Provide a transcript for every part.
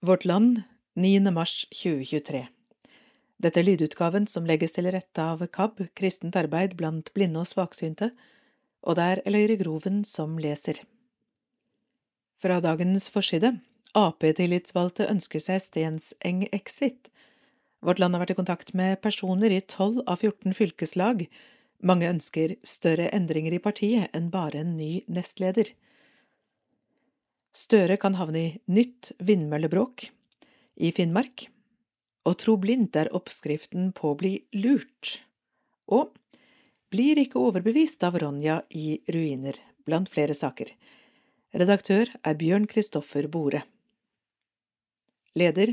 Vårt Land 9. mars 2023 Dette er lydutgaven som legges til rette av KAB, Kristent arbeid blant blinde og svaksynte, og det er Eløyre Groven som leser. Fra dagens forside Ap-tillitsvalgte ønsker seg Stenseng exit. Vårt Land har vært i kontakt med personer i 12 av 14 fylkeslag. Mange ønsker større endringer i partiet enn bare en ny nestleder. Støre kan havne i nytt vindmøllebråk i Finnmark. Å tro blindt er oppskriften på å bli lurt. Og blir ikke overbevist av Ronja i ruiner, blant flere saker. Redaktør er Bjørn Kristoffer Bore. Leder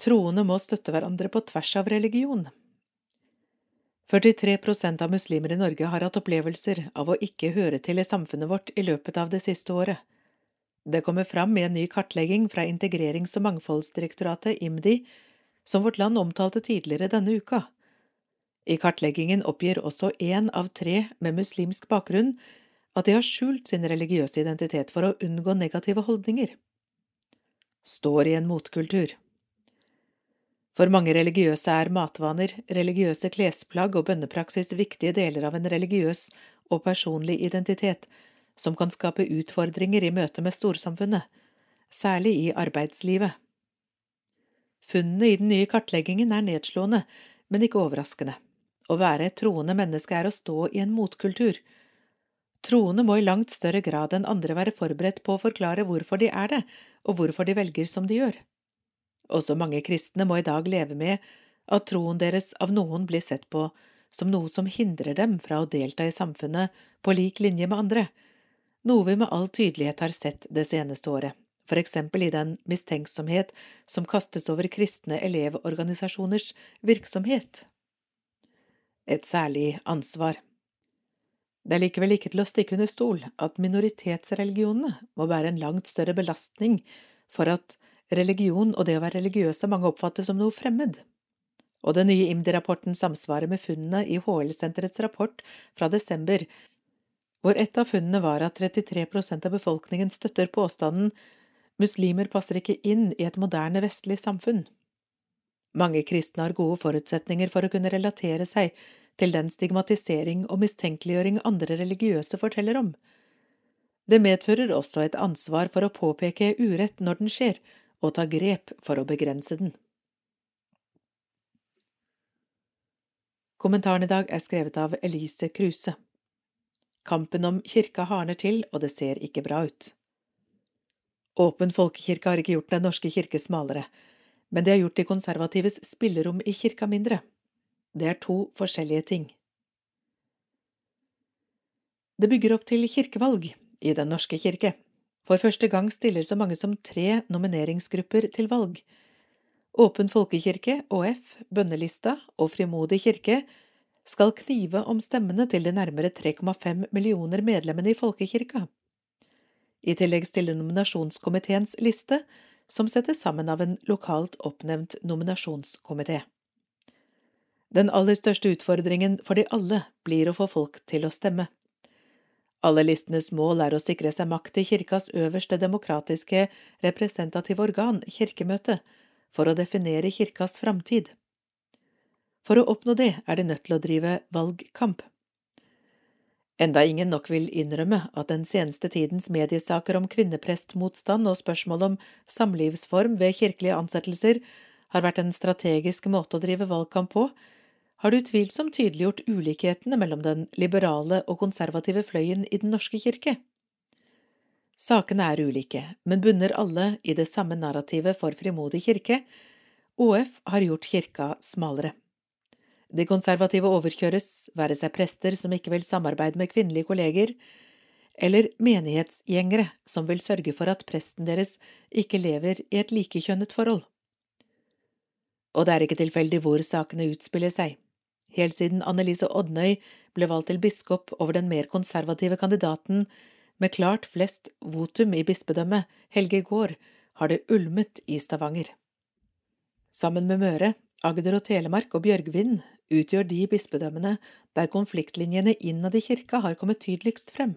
Troende må støtte hverandre på tvers av religion. 43% av muslimer i Norge har hatt opplevelser av å ikke høre til i samfunnet vårt i løpet av det siste året. Det kommer fram i en ny kartlegging fra Integrerings- og mangfoldsdirektoratet, IMDi, som Vårt Land omtalte tidligere denne uka. I kartleggingen oppgir også én av tre med muslimsk bakgrunn at de har skjult sin religiøse identitet for å unngå negative holdninger. Står i en motkultur. For mange religiøse er matvaner, religiøse klesplagg og bønnepraksis viktige deler av en religiøs og personlig identitet, som kan skape utfordringer i møte med storsamfunnet, særlig i arbeidslivet. Funnene i den nye kartleggingen er nedslående, men ikke overraskende. Å være et troende menneske er å stå i en motkultur. Troende må i langt større grad enn andre være forberedt på å forklare hvorfor de er det, og hvorfor de velger som de gjør. Også mange kristne må i dag leve med at troen deres av noen blir sett på som noe som hindrer dem fra å delta i samfunnet på lik linje med andre, noe vi med all tydelighet har sett det seneste året, for eksempel i den mistenksomhet som kastes over kristne elevorganisasjoners virksomhet. Et særlig ansvar. Det er likevel ikke til å stikke under stol at minoritetsreligionene må bære en langt større belastning for at religion og det å være religiøs av mange oppfattes som noe fremmed. Og den nye IMDi-rapporten samsvarer med funnene i HL-senterets rapport fra desember hvor et av funnene var at 33% av befolkningen støtter påstanden muslimer passer ikke inn i et moderne vestlig samfunn. Mange kristne har gode forutsetninger for å kunne relatere seg til den stigmatisering og mistenkeliggjøring andre religiøse forteller om. Det medfører også et ansvar for å påpeke urett når den skjer, og ta grep for å begrense den. Kommentaren i dag er skrevet av Elise Kruse. Kampen om kirka hardner til, og det ser ikke bra ut. Åpen folkekirke har ikke gjort Den norske kirke smalere, men det har gjort de konservatives spillerom i kirka mindre. Det er to forskjellige ting. Det bygger opp til kirkevalg i Den norske kirke. For første gang stiller så mange som tre nomineringsgrupper til valg. Åpen folkekirke, ÅF, Bønnelista og Frimodig kirke skal knive om stemmene til de nærmere 3,5 millioner medlemmene i folkekirka. I tillegg stiller nominasjonskomiteens liste, som settes sammen av en lokalt oppnevnt nominasjonskomité. Den aller største utfordringen for de alle blir å få folk til å stemme. Alle listenes mål er å sikre seg makt i kirkas øverste demokratiske representative organ, Kirkemøtet, for å definere kirkas framtid. For å oppnå det er de nødt til å drive valgkamp. Enda ingen nok vil innrømme at den seneste tidens mediesaker om kvinneprestmotstand og spørsmål om samlivsform ved kirkelige ansettelser har vært en strategisk måte å drive valgkamp på, har det utvilsomt tydeliggjort ulikhetene mellom den liberale og konservative fløyen i Den norske kirke. Sakene er ulike, men bunner alle i det samme narrativet for Frimodig kirke. OF har gjort kirka smalere. De konservative overkjøres, være seg prester som ikke vil samarbeide med kvinnelige kolleger, eller menighetsgjengere som vil sørge for at presten deres ikke lever i et likekjønnet forhold. Og det er ikke tilfeldig hvor sakene utspiller seg. Helt siden Annelise Odnøy ble valgt til biskop over den mer konservative kandidaten med klart flest votum i bispedømmet, Helge Gaard, har det ulmet i Stavanger. Sammen med Møre, Agder og Telemark og Bjørgvin utgjør de bispedømmene der konfliktlinjene innad i kirka har kommet tydeligst frem.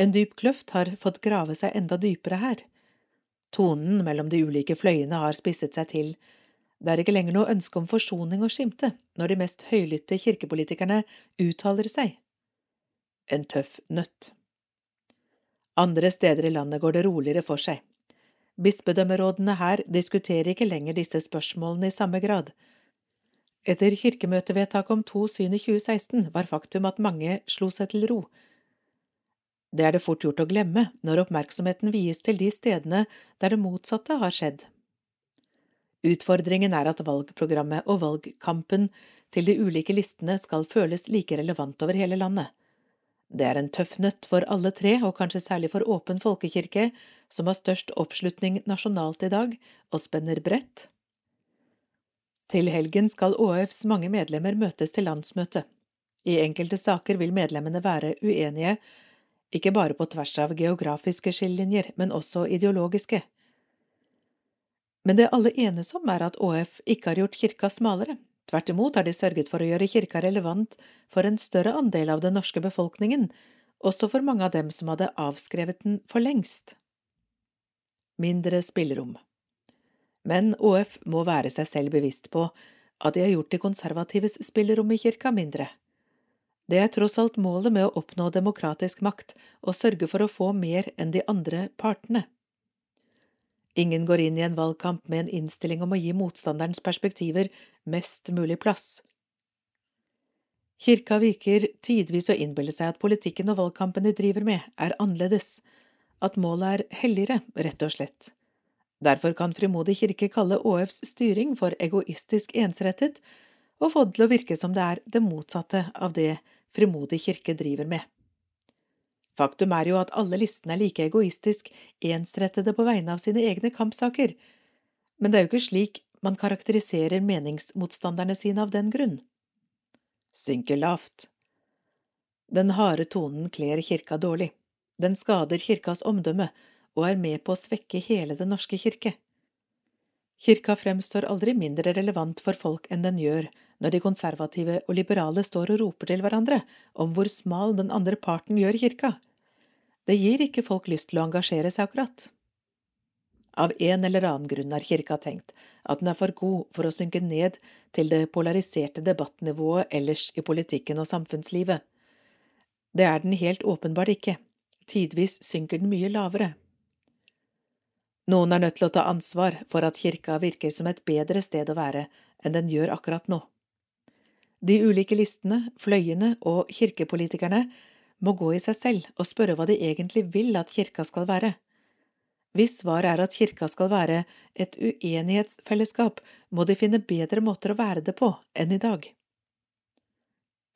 En dyp kløft har fått grave seg enda dypere her. Tonen mellom de ulike fløyene har spisset seg til. Det er ikke lenger noe ønske om forsoning og skimte når de mest høylytte kirkepolitikerne uttaler seg. En tøff nøtt. Andre steder i landet går det roligere for seg. Bispedømmerådene her diskuterer ikke lenger disse spørsmålene i samme grad. Etter kirkemøtevedtaket om to syn i 2016 var faktum at mange slo seg til ro. Det er det fort gjort å glemme når oppmerksomheten vies til de stedene der det motsatte har skjedd. Utfordringen er at valgprogrammet og valgkampen til de ulike listene skal føles like relevant over hele landet. Det er en tøff nøtt for alle tre, og kanskje særlig for Åpen folkekirke, som har størst oppslutning nasjonalt i dag og spenner bredt. Til helgen skal ÅFs mange medlemmer møtes til landsmøte. I enkelte saker vil medlemmene være uenige, ikke bare på tvers av geografiske skillelinjer, men også ideologiske. Men det alle enes om, er at ÅF ikke har gjort kirka smalere. Tvert imot har de sørget for å gjøre kirka relevant for en større andel av den norske befolkningen, også for mange av dem som hadde avskrevet den for lengst. Mindre spillerom. Men ÅF må være seg selv bevisst på at de har gjort de konservatives spillerom i kirka mindre. Det er tross alt målet med å oppnå demokratisk makt og sørge for å få mer enn de andre partene. Ingen går inn i en valgkamp med en innstilling om å gi motstanderens perspektiver mest mulig plass. Kirka virker tidvis å innbille seg at politikken og valgkampen de driver med, er annerledes, at målet er helligere, rett og slett. Derfor kan Frimodig kirke kalle ÅFs styring for egoistisk ensrettet, og få det til å virke som det er det motsatte av det Frimodig kirke driver med. Faktum er jo at alle listene er like egoistisk ensrettede på vegne av sine egne kampsaker, men det er jo ikke slik man karakteriserer meningsmotstanderne sine av den grunn. Synker lavt. Den harde tonen kler kirka dårlig. Den skader kirkas omdømme og er med på å svekke hele Den norske kirke. Kirka fremstår aldri mindre relevant for folk enn den gjør når de konservative og liberale står og roper til hverandre om hvor smal den andre parten gjør kirka. Det gir ikke folk lyst til å engasjere seg akkurat. Av en eller annen grunn har kirka tenkt at den er for god for å synke ned til det polariserte debattnivået ellers i politikken og samfunnslivet. Det er den helt åpenbart ikke, tidvis synker den mye lavere. Noen er nødt til å ta ansvar for at kirka virker som et bedre sted å være enn den gjør akkurat nå. De ulike listene, fløyene og kirkepolitikerne må gå i seg selv og spørre hva de egentlig vil at kirka skal være. Hvis svaret er at kirka skal være et uenighetsfellesskap, må de finne bedre måter å være det på enn i dag.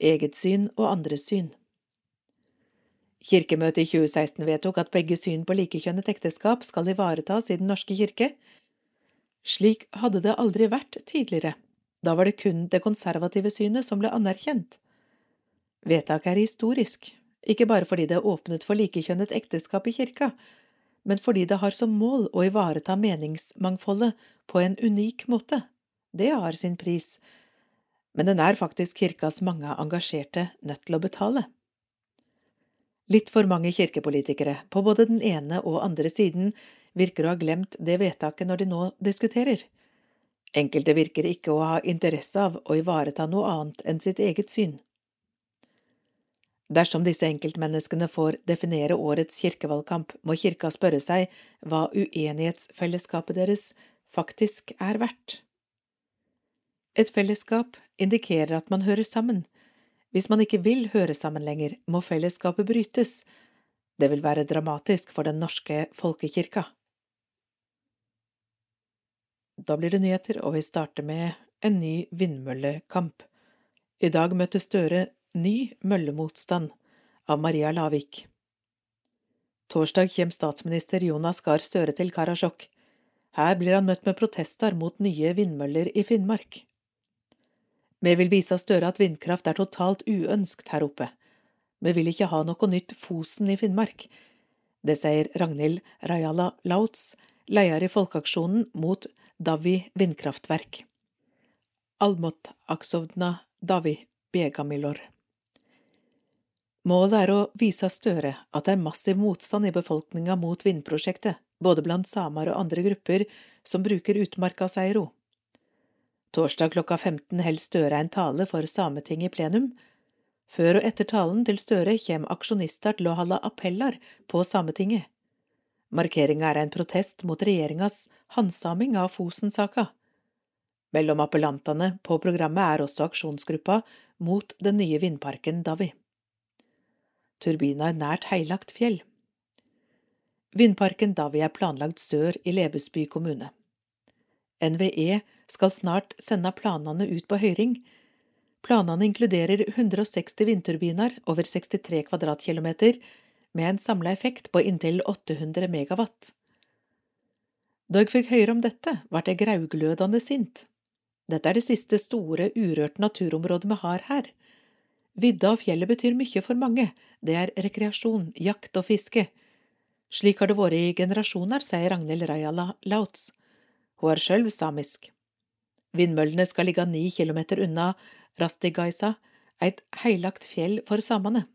Eget syn og andres syn Kirkemøtet i 2016 vedtok at begge syn på likekjønnet ekteskap skal ivaretas i Den norske kirke. Slik hadde det aldri vært tidligere. Da var det kun det konservative synet som ble anerkjent. Vedtaket er historisk, ikke bare fordi det åpnet for likekjønnet ekteskap i kirka, men fordi det har som mål å ivareta meningsmangfoldet på en unik måte. Det har sin pris, men den er faktisk kirkas mange engasjerte nødt til å betale. Litt for mange kirkepolitikere, på både den ene og andre siden, virker å ha glemt det vedtaket når de nå diskuterer. Enkelte virker ikke å ha interesse av å ivareta noe annet enn sitt eget syn. Dersom disse enkeltmenneskene får definere årets kirkevalgkamp, må kirka spørre seg hva uenighetsfellesskapet deres faktisk er verdt. Et fellesskap indikerer at man hører sammen, hvis man ikke vil høre sammen lenger, må fellesskapet brytes. Det vil være dramatisk for den norske folkekirka. Da blir det nyheter, og vi starter med en ny vindmøllekamp. I dag møtte Støre ny møllemotstand av Maria Lavik. Torsdag kommer statsminister Jonas Gahr Støre til Karasjok. Her blir han møtt med protester mot nye vindmøller i Finnmark. Vi vil vise Støre at vindkraft er totalt uønskt her oppe. Vi vil ikke ha noe nytt Fosen i Finnmark. Det sier Ragnhild Rajala Lauts, leder i Folkeaksjonen mot Davi vindkraftverk. Almot aksovna Davi begamilor. Målet er å vise Støre at det er massiv motstand i befolkninga mot vindprosjektet, både blant samer og andre grupper som bruker utmarka, sier hun. Torsdag klokka 15 holder Støre en tale for Sametinget i plenum. Før og etter talen til Støre kommer aksjonister til å holde appeller på Sametinget. Markeringa er en protest mot regjeringas handsaming av Fosen-saka. Mellom appellantene på programmet er også aksjonsgruppa mot den nye vindparken Davi. Turbina er nært heilagt fjell. Vindparken Davi er planlagt sør i Lebesby kommune. NVE skal snart sende planene ut på høring. Planene inkluderer 160 vindturbiner over 63 kvadratkilometer, med en samla effekt på inntil 800 megawatt. Da jeg fikk høre om dette, ble jeg grauglødende sint. Dette er det siste store, urørt naturområdet vi har her. Vidda og fjellet betyr mye for mange, det er rekreasjon, jakt og fiske. Slik har det vært i generasjoner, sier Ragnhild Rajala Lautz. Hun er sjøl samisk. Vindmøllene skal ligge ni kilometer unna Rastigaisa, et heilagt fjell for samene.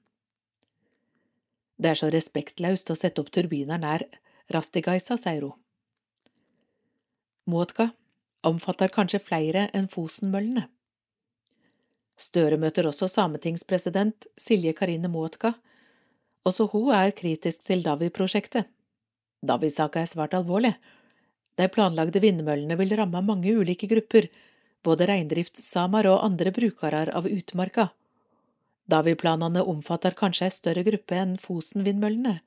Det er så respektløst å sette opp turbiner nær Rastigaisa, sier hun. Muotka omfatter kanskje flere enn Fosenmøllene. Støre møter også sametingspresident Silje Karine Muotka. også hun er kritisk til Davi-prosjektet. Davi-saka er svært alvorlig. De planlagde vindmøllene vil ramme mange ulike grupper, både reindriftssamer og andre brukere av utmarka. Davi-planene omfatter kanskje ei større gruppe enn Fosen-vindmøllene.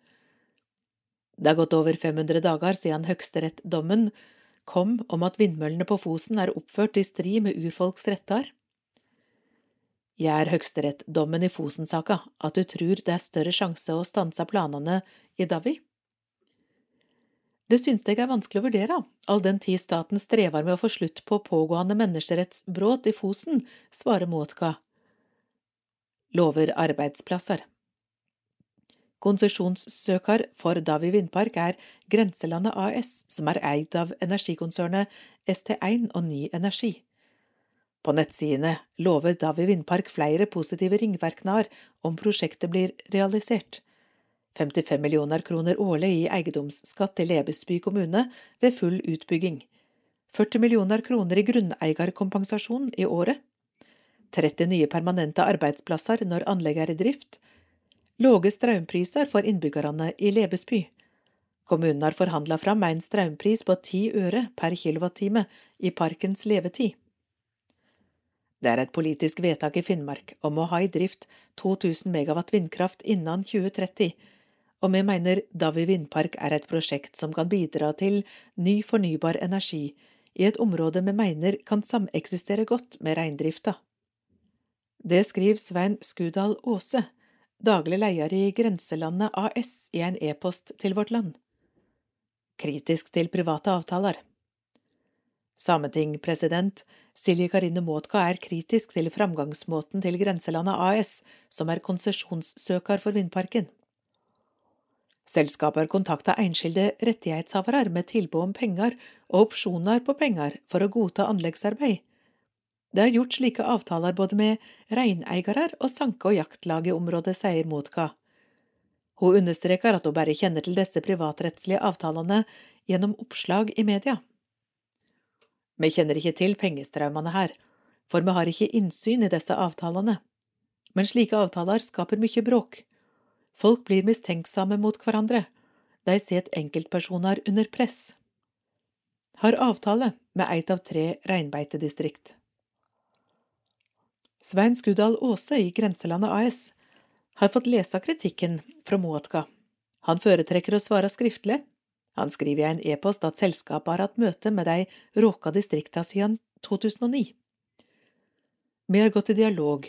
Det er gått over 500 dager siden høyesterettsdommen kom om at vindmøllene på Fosen er oppført i strid med urfolks retter. Gjør høyesterettsdommen i Fosen-saka at du tror det er større sjanse å stanse planene i Davi? Det synes jeg er vanskelig å vurdere, all den tid staten strever med å få slutt på pågående menneskerettsbrudd i Fosen, svarer Muotka. Lover arbeidsplasser. Konsesjonssøker for Davi vindpark er Grenselandet AS, som er eid av energikonsernet ST1 og Ny Energi. På nettsidene lover Davi vindpark flere positive ringvirkninger om prosjektet blir realisert. 55 millioner kroner årlig i eiendomsskatt til Lebesby kommune ved full utbygging. 40 millioner kroner i grunneierkompensasjon i året. 30 nye permanente arbeidsplasser når anlegget er i drift. Låge strømpriser for innbyggerne i Lebesby. Kommunen har forhandla fram en strømpris på 10 øre per kilowattime i parkens levetid. Det er et politisk vedtak i Finnmark om å ha i drift 2000 megawatt vindkraft innen 2030, og vi mener Davi vindpark er et prosjekt som kan bidra til ny fornybar energi i et område vi mener kan sameksistere godt med reindrifta. Det skriver Svein Skudal Aase, daglig leder i Grenselandet AS, i en e-post til Vårt Land. Kritisk til private avtaler. Sameting, president, Silje Karine Måtka er kritisk til framgangsmåten til Grenselandet AS, som er konsesjonssøker for vindparken. Selskapet har kontakta enskilde rettighetshavere med tilbud om penger og opsjoner på penger for å godta anleggsarbeid. Det er gjort slike avtaler både med reineiere og sanke- og jaktlag i området, sier Motka. Hun understreker at hun bare kjenner til disse privatrettslige avtalene gjennom oppslag i media. Vi kjenner ikke til pengestraumene her, for vi har ikke innsyn i disse avtalene. Men slike avtaler skaper mye bråk. Folk blir mistenksomme mot hverandre. De setter enkeltpersoner under press. Har avtale med et av tre reinbeitedistrikt. Svein Skudal Aase i Grenselandet AS har fått lese kritikken fra Moatka. Han foretrekker å svare skriftlig, han skriver i en e-post at selskapet har hatt møte med de råka distrikta siden 2009. Vi har gått i dialog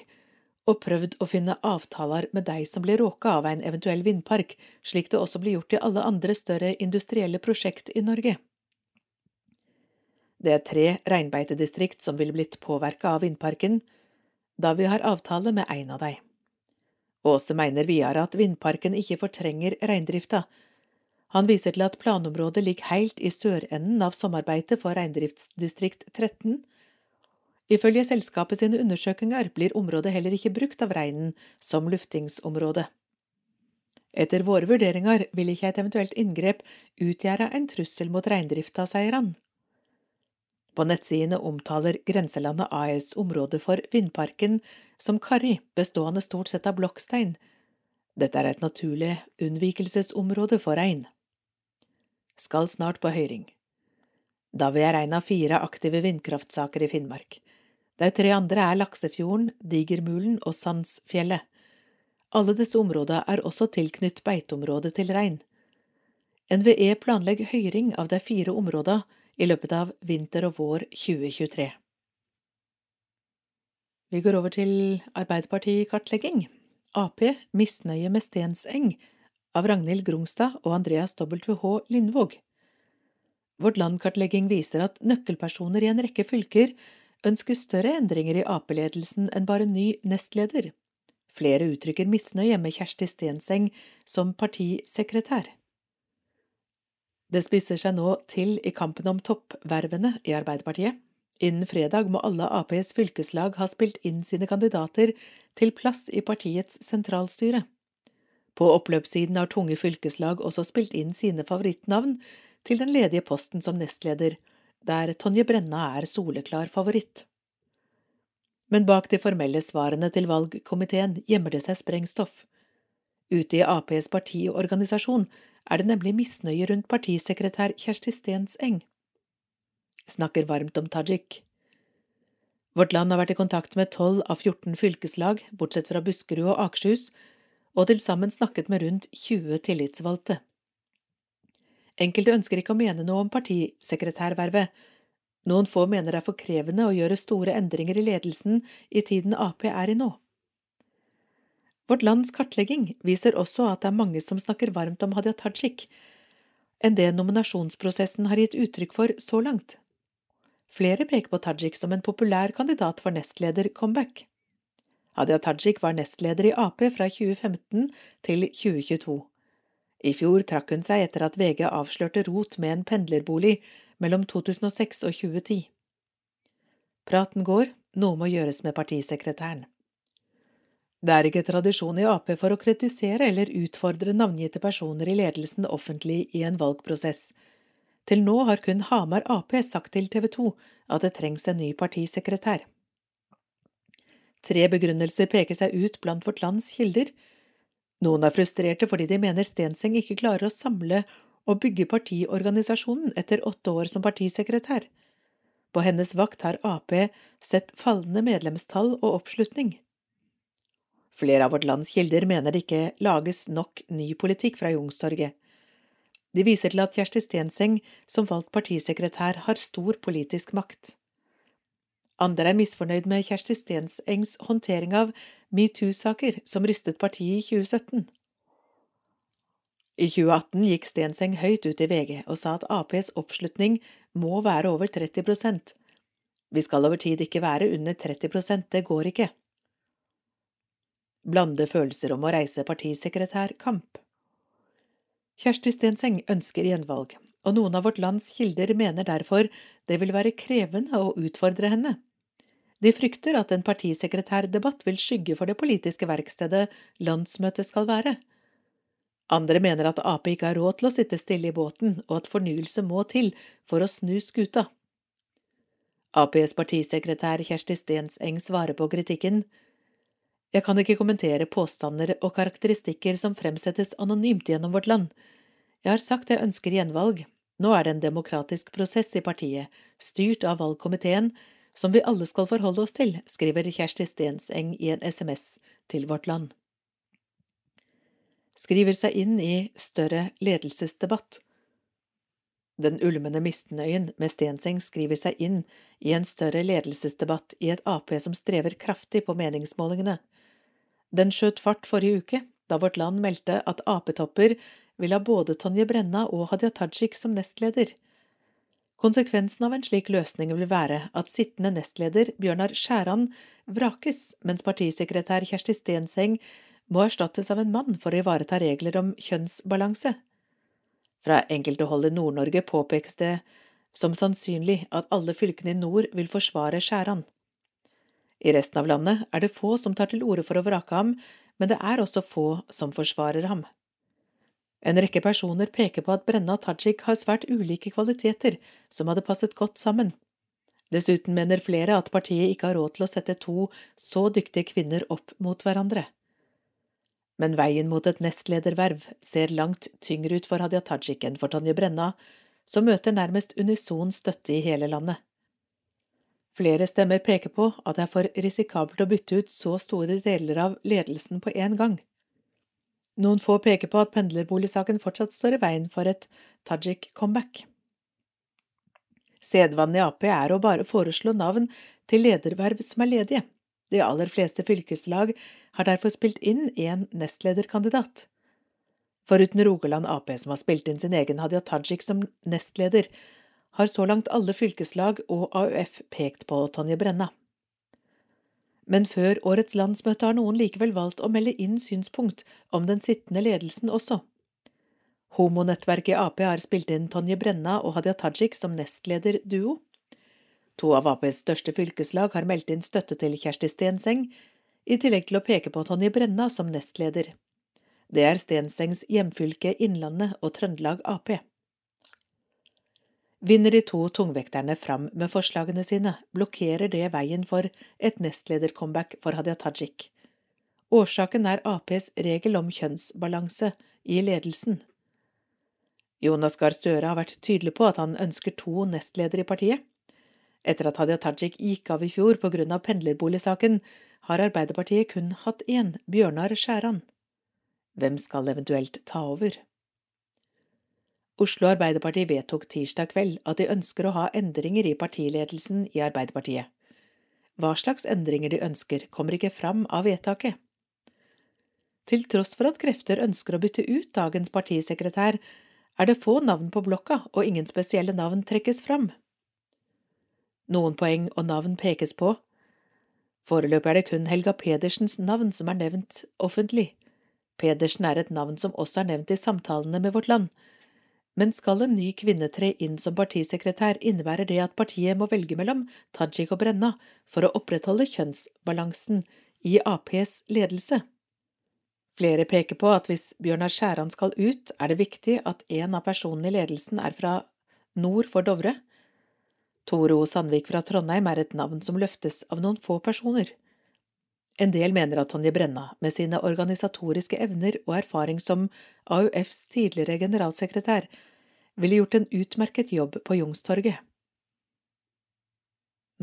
og prøvd å finne avtaler med de som blir råka av en eventuell vindpark, slik det også blir gjort i alle andre større industrielle prosjekt i Norge. Det er tre reinbeitedistrikt som ville blitt påvirka av vindparken, da vi har avtale med en av dem. Åse mener videre at vindparken ikke fortrenger reindrifta, han viser til at planområdet ligger helt i sørenden av sommerbeite for reindriftsdistrikt 13. Ifølge selskapet sine undersøkelser blir området heller ikke brukt av reinen som luftingsområde. Etter våre vurderinger vil ikke et eventuelt inngrep utgjøre en trussel mot reindrifta, sier han. På nettsidene omtaler Grenselandet AS området for vindparken som karri, bestående stort sett av blokkstein. Dette er et naturlig unnvikelsesområde for rein. Skal snart på høring. Da er en av fire aktive vindkraftsaker i Finnmark. De tre andre er Laksefjorden, Digermulen og Sandsfjellet. Alle disse områdene er også tilknytt beiteområdet til rein. NVE planlegger høyring av de fire områdene i løpet av vinter og vår 2023. Vi går over til Arbeiderparti-kartlegging. Ap misnøye med Stenseng av Ragnhild Grungstad og Andreas WH Lindvåg. Vårt Land-kartlegging viser at nøkkelpersoner i en rekke fylker ønsker større endringer i Ap-ledelsen enn bare ny nestleder. Flere uttrykker misnøye med Kjersti Stenseng som partisekretær. Det spisser seg nå til i kampen om toppvervene i Arbeiderpartiet. Innen fredag må alle Aps fylkeslag ha spilt inn sine kandidater til plass i partiets sentralstyre. På oppløpssiden har tunge fylkeslag også spilt inn sine favorittnavn til den ledige posten som nestleder, der Tonje Brenna er soleklar favoritt. Men bak de formelle svarene til valgkomiteen gjemmer det seg sprengstoff. Ute i Aps partiorganisasjon er det nemlig misnøye rundt partisekretær Kjersti Stenseng. Snakker varmt om Tajik. Vårt Land har vært i kontakt med tolv av 14 fylkeslag, bortsett fra Buskerud og Akershus, og til sammen snakket med rundt 20 tillitsvalgte. Enkelte ønsker ikke å mene noe om partisekretærvervet. Noen få mener det er for krevende å gjøre store endringer i ledelsen i tiden Ap er i nå. Vårt lands kartlegging viser også at det er mange som snakker varmt om Hadia Tajik, enn det nominasjonsprosessen har gitt uttrykk for så langt. Flere peker på Tajik som en populær kandidat for nestleder-comeback. Hadia Tajik var nestleder i Ap fra 2015 til 2022. I fjor trakk hun seg etter at VG avslørte rot med en pendlerbolig mellom 2006 og 2010. Praten går, noe må gjøres med partisekretæren. Det er ikke tradisjon i Ap for å kritisere eller utfordre navngitte personer i ledelsen offentlig i en valgprosess. Til nå har kun Hamar Ap sagt til TV 2 at det trengs en ny partisekretær. Tre begrunnelser peker seg ut blant vårt lands kilder. Noen er frustrerte fordi de mener Stenseng ikke klarer å samle og bygge partiorganisasjonen etter åtte år som partisekretær. På hennes vakt har Ap sett fallende medlemstall og oppslutning. Flere av vårt lands kilder mener det ikke lages nok ny politikk fra Youngstorget. De viser til at Kjersti Stenseng, som valgt partisekretær, har stor politisk makt. Andre er misfornøyd med Kjersti Stensengs håndtering av metoo-saker som rystet partiet i 2017. I 2018 gikk Stenseng høyt ut i VG og sa at Aps oppslutning må være over 30% Vi skal over tid ikke være under 30 det går ikke blande følelser om å reise partisekretærkamp. Kjersti Stenseng ønsker gjenvalg, og noen av vårt lands kilder mener derfor det vil være krevende å utfordre henne. De frykter at en partisekretærdebatt vil skygge for det politiske verkstedet landsmøtet skal være. Andre mener at Ap ikke har råd til å sitte stille i båten, og at fornyelse må til for å snu skuta. Aps partisekretær Kjersti Stenseng svarer på kritikken. Jeg kan ikke kommentere påstander og karakteristikker som fremsettes anonymt gjennom vårt land. Jeg har sagt jeg ønsker gjenvalg. Nå er det en demokratisk prosess i partiet, styrt av valgkomiteen, som vi alle skal forholde oss til, skriver Kjersti Stenseng i en SMS til Vårt Land. Skriver seg inn i større ledelsesdebatt. Den ulmende misnøyen med Stenseng skriver seg inn i en større ledelsesdebatt i et Ap som strever kraftig på meningsmålingene. Den skjøt fart forrige uke, da Vårt Land meldte at Ap-topper vil ha både Tonje Brenna og Hadia Tajik som nestleder. Konsekvensen av en slik løsning vil være at sittende nestleder Bjørnar Skjæran vrakes, mens partisekretær Kjersti Stenseng må erstattes av en mann for å ivareta regler om kjønnsbalanse. Fra enkelte hold i Nord-Norge påpekes det som sannsynlig at alle fylkene i nord vil forsvare Skjæran. I resten av landet er det få som tar til orde for å vrake ham, men det er også få som forsvarer ham. En rekke personer peker på at Brenna og Tajik har svært ulike kvaliteter som hadde passet godt sammen. Dessuten mener flere at partiet ikke har råd til å sette to så dyktige kvinner opp mot hverandre. Men veien mot et nestlederverv ser langt tyngre ut for Hadia Tajik enn for Tonje Brenna, som møter nærmest unison støtte i hele landet. Flere stemmer peker på at det er for risikabelt å bytte ut så store deler av ledelsen på én gang. Noen få peker på at pendlerboligsaken fortsatt står i veien for et Tajik-comeback. Sedvanen i Ap er å bare foreslå navn til lederverv som er ledige. De aller fleste fylkeslag har derfor spilt inn en nestlederkandidat. Foruten Rogaland Ap, som har spilt inn sin egen Hadia Tajik som nestleder, har så langt alle fylkeslag og AUF pekt på Tonje Brenna. Men før årets landsmøte har noen likevel valgt å melde inn synspunkt om den sittende ledelsen også. Homonettverket i Ap har spilt inn Tonje Brenna og Hadia Tajik som nestlederduo. To av Aps største fylkeslag har meldt inn støtte til Kjersti Stenseng, i tillegg til å peke på Tonje Brenna som nestleder. Det er Stensengs hjemfylke Innlandet og Trøndelag Ap. Vinner de to tungvekterne fram med forslagene sine, blokkerer det veien for et nestledercomeback for Hadia Tajik. Årsaken er Aps regel om kjønnsbalanse i ledelsen. Jonas Gahr Støre har vært tydelig på at han ønsker to nestledere i partiet. Etter at Hadia Tajik gikk av i fjor på grunn av pendlerboligsaken, har Arbeiderpartiet kun hatt én, Bjørnar Skjæran. Hvem skal eventuelt ta over? Oslo Arbeiderparti vedtok tirsdag kveld at de ønsker å ha endringer i partiledelsen i Arbeiderpartiet. Hva slags endringer de ønsker, kommer ikke fram av vedtaket. Til tross for at krefter ønsker å bytte ut dagens partisekretær, er det få navn på blokka, og ingen spesielle navn trekkes fram. Noen poeng og navn pekes på. Foreløpig er det kun Helga Pedersens navn som er nevnt offentlig. Pedersen er et navn som også er nevnt i samtalene med Vårt Land, men skal en ny kvinne tre inn som partisekretær, innebærer det at partiet må velge mellom Tajik og Brenna for å opprettholde kjønnsbalansen i Aps ledelse. Flere peker på at hvis Bjørnar Skjæran skal ut, er det viktig at en av personene i ledelsen er fra nord for Dovre. Tore O. Sandvik fra Trondheim er et navn som løftes av noen få personer. En del mener at Tonje Brenna, med sine organisatoriske evner og erfaring som AUFs tidligere generalsekretær, ville gjort en utmerket jobb på Youngstorget.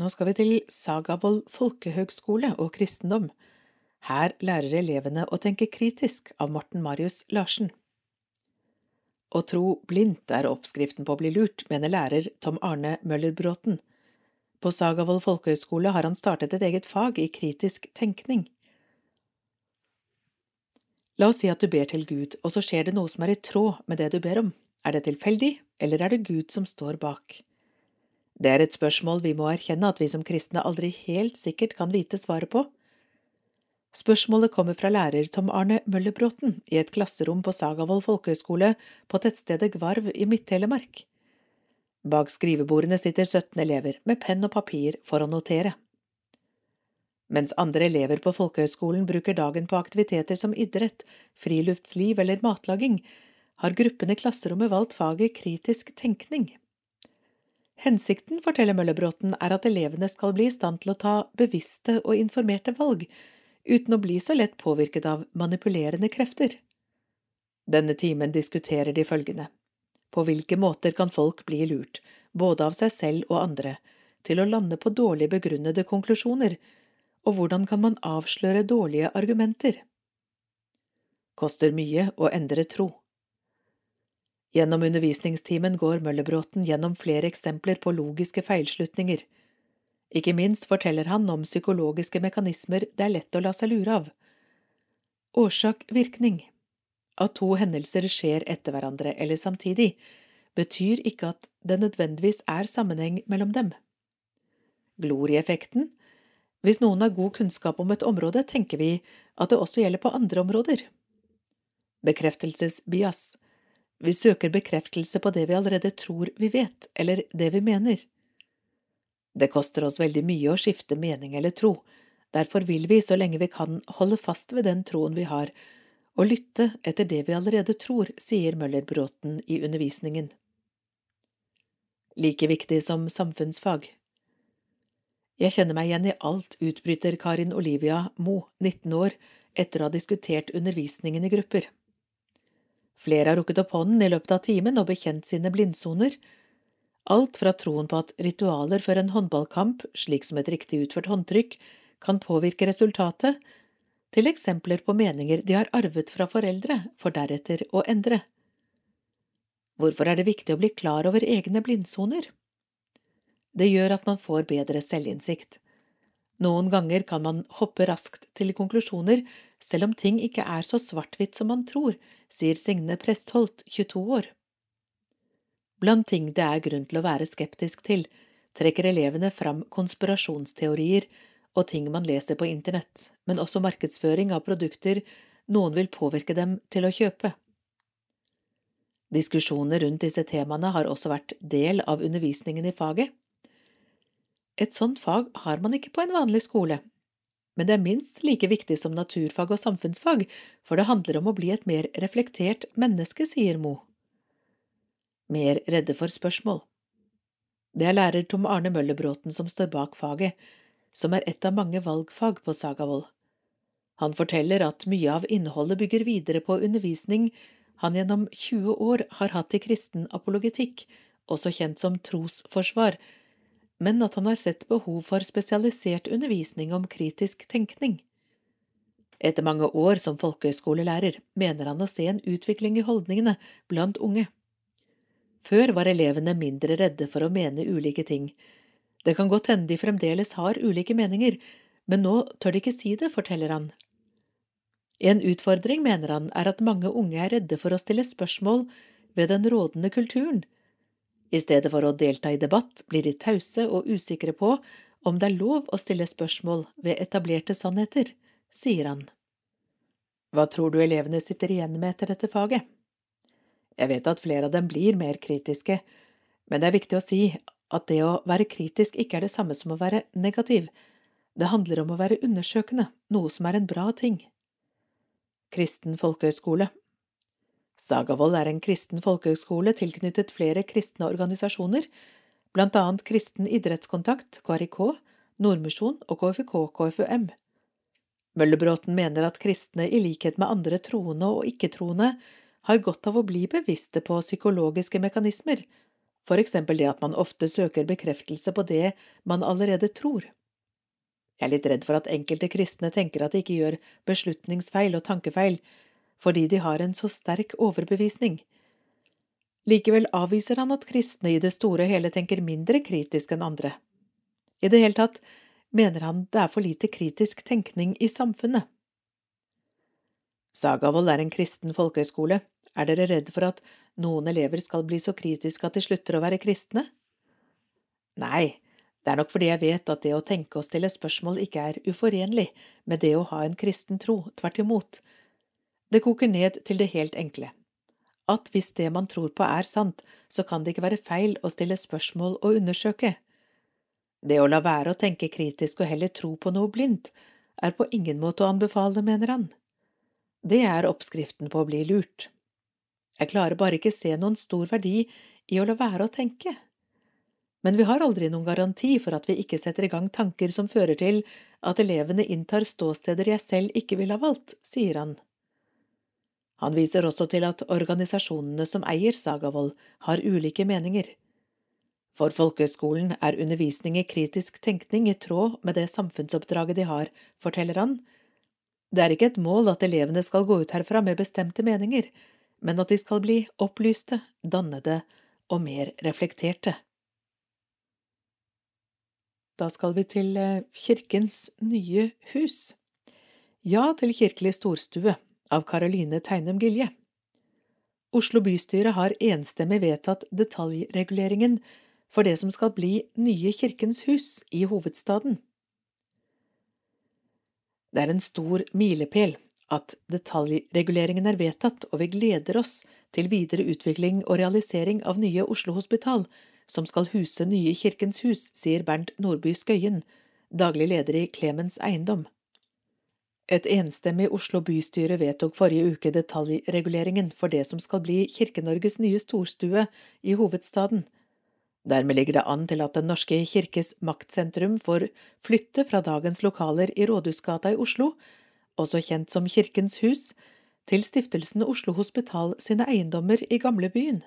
Nå skal vi til Sagavold folkehøgskole og kristendom. Her lærer elevene å tenke kritisk av Morten Marius Larsen. Å tro blindt er oppskriften på å bli lurt, mener lærer Tom Arne Møller Bråten. På Sagavold folkehøgskole har han startet et eget fag i kritisk tenkning. La oss si at du ber til Gud, og så skjer det noe som er i tråd med det du ber om. Er det tilfeldig, eller er det Gud som står bak? Det er et spørsmål vi må erkjenne at vi som kristne aldri helt sikkert kan vite svaret på. Spørsmålet kommer fra lærer Tom Arne Møllerbråten i et klasserom på Sagavold folkehøgskole på tettstedet Gvarv i Midt-Telemark. Bak skrivebordene sitter 17 elever med penn og papir for å notere. Mens andre elever på folkehøgskolen bruker dagen på aktiviteter som idrett, friluftsliv eller matlaging, har gruppen i klasserommet valgt faget kritisk tenkning. Hensikten, forteller Møllebråten, er at elevene skal bli i stand til å ta bevisste og informerte valg, uten å bli så lett påvirket av manipulerende krefter. Denne timen diskuterer de følgende. På hvilke måter kan folk bli lurt, både av seg selv og andre, til å lande på dårlig begrunnede konklusjoner, og hvordan kan man avsløre dårlige argumenter? Koster mye å endre tro. Gjennom undervisningstimen går Møllebråten gjennom flere eksempler på logiske feilslutninger. Ikke minst forteller han om psykologiske mekanismer det er lett å la seg lure av. Årsak–virkning at to hendelser skjer etter hverandre eller samtidig, betyr ikke at det nødvendigvis er sammenheng mellom dem. Glorieffekten Hvis noen har god kunnskap om et område, tenker vi at det også gjelder på andre områder. Bekreftelsesbias Vi søker bekreftelse på det vi allerede tror vi vet, eller det vi mener. Det koster oss veldig mye å skifte mening eller tro, derfor vil vi, så lenge vi kan, holde fast ved den troen vi har, å lytte etter det vi allerede tror, sier Møller-Bråten i undervisningen. Like viktig som samfunnsfag. Jeg kjenner meg igjen i alt, utbryter Karin Olivia Mo, 19 år, etter å ha diskutert undervisningen i grupper. Flere har rukket opp hånden i løpet av timen og bekjent sine blindsoner. Alt fra troen på at ritualer før en håndballkamp, slik som et riktig utført håndtrykk, kan påvirke resultatet, til eksempler på meninger de har arvet fra foreldre, for deretter å endre. Hvorfor er det viktig å bli klar over egne blindsoner? Det gjør at man får bedre selvinnsikt. Noen ganger kan man hoppe raskt til konklusjoner, selv om ting ikke er så svart-hvitt som man tror, sier Signe Prestholt, 22 år. Blant ting det er grunn til å være skeptisk til, trekker elevene fram konspirasjonsteorier og ting man leser på internett, men også markedsføring av produkter noen vil påvirke dem til å kjøpe. Diskusjoner rundt disse temaene har også vært del av undervisningen i faget. Et sånt fag har man ikke på en vanlig skole, men det er minst like viktig som naturfag og samfunnsfag, for det handler om å bli et mer reflektert menneske, sier Mo. Mer redde for spørsmål. Det er lærer Tom Arne Møllerbråten som står bak faget, som er et av mange valgfag på Sagavold. Han forteller at mye av innholdet bygger videre på undervisning han gjennom 20 år har hatt i kristen apologetikk, også kjent som trosforsvar, men at han har sett behov for spesialisert undervisning om kritisk tenkning. Etter mange år som folkehøyskolelærer mener han å se en utvikling i holdningene blant unge. Før var elevene mindre redde for å mene ulike ting, det kan godt hende de fremdeles har ulike meninger, men nå tør de ikke si det, forteller han. En utfordring, mener han, er at mange unge er redde for å stille spørsmål ved den rådende kulturen. I stedet for å delta i debatt blir de tause og usikre på om det er lov å stille spørsmål ved etablerte sannheter, sier han. Hva tror du elevene sitter igjen med etter dette faget? Jeg vet at flere av dem blir mer kritiske, men det er viktig å si at det å være kritisk ikke er det samme som å være negativ. Det handler om å være undersøkende, noe som er en bra ting. Kristen folkehøgskole Sagavold er en kristen folkehøgskole tilknyttet flere kristne organisasjoner, blant annet Kristen idrettskontakt, KRIK, Nordmisjon og KFK-KFUM. Møllebråten mener at kristne, i likhet med andre troende og ikke-troende, har godt av å bli bevisste på psykologiske mekanismer for eksempel det at man ofte søker bekreftelse på det man allerede tror. Jeg er litt redd for at enkelte kristne tenker at de ikke gjør beslutningsfeil og tankefeil, fordi de har en så sterk overbevisning. Likevel avviser han at kristne i det store og hele tenker mindre kritisk enn andre. I det hele tatt mener han det er for lite kritisk tenkning i samfunnet. Sagavold er en kristen folkehøyskole. Er dere redd for at noen elever skal bli så kritiske at de slutter å være kristne? Nei, det er nok fordi jeg vet at det å tenke og stille spørsmål ikke er uforenlig med det å ha en kristen tro, tvert imot. Det koker ned til det helt enkle. At hvis det man tror på er sant, så kan det ikke være feil å stille spørsmål og undersøke. Det å la være å tenke kritisk og heller tro på noe blindt, er på ingen måte å anbefale, mener han. Det er oppskriften på å bli lurt. Jeg klarer bare ikke se noen stor verdi i å la være å tenke. Men vi har aldri noen garanti for at vi ikke setter i gang tanker som fører til at elevene inntar ståsteder jeg selv ikke ville ha valgt, sier han. Han viser også til at organisasjonene som eier Sagavold, har ulike meninger. For folkehøgskolen er undervisning i kritisk tenkning i tråd med det samfunnsoppdraget de har, forteller han. Det er ikke et mål at elevene skal gå ut herfra med bestemte meninger, men at de skal bli opplyste, dannede og mer reflekterte. Da skal vi til eh, Kirkens nye hus. Ja til kirkelig storstue av Caroline Teinem Gilje. Oslo bystyre har enstemmig vedtatt detaljreguleringen for det som skal bli nye Kirkens hus i hovedstaden. Det er en stor milepæl at detaljreguleringen er vedtatt, og vi gleder oss til videre utvikling og realisering av nye Oslo Hospital, som skal huse nye Kirkens Hus, sier Bernt Nordby Skøyen, daglig leder i Clemens Eiendom. Et enstemmig Oslo bystyre vedtok forrige uke detaljreguleringen for det som skal bli Kirke-Norges nye storstue i hovedstaden. Dermed ligger det an til at Den norske kirkes maktsentrum får flytte fra dagens lokaler i Rådhusgata i Oslo, også kjent som Kirkens hus, til stiftelsen Oslo Hospital sine eiendommer i gamlebyen.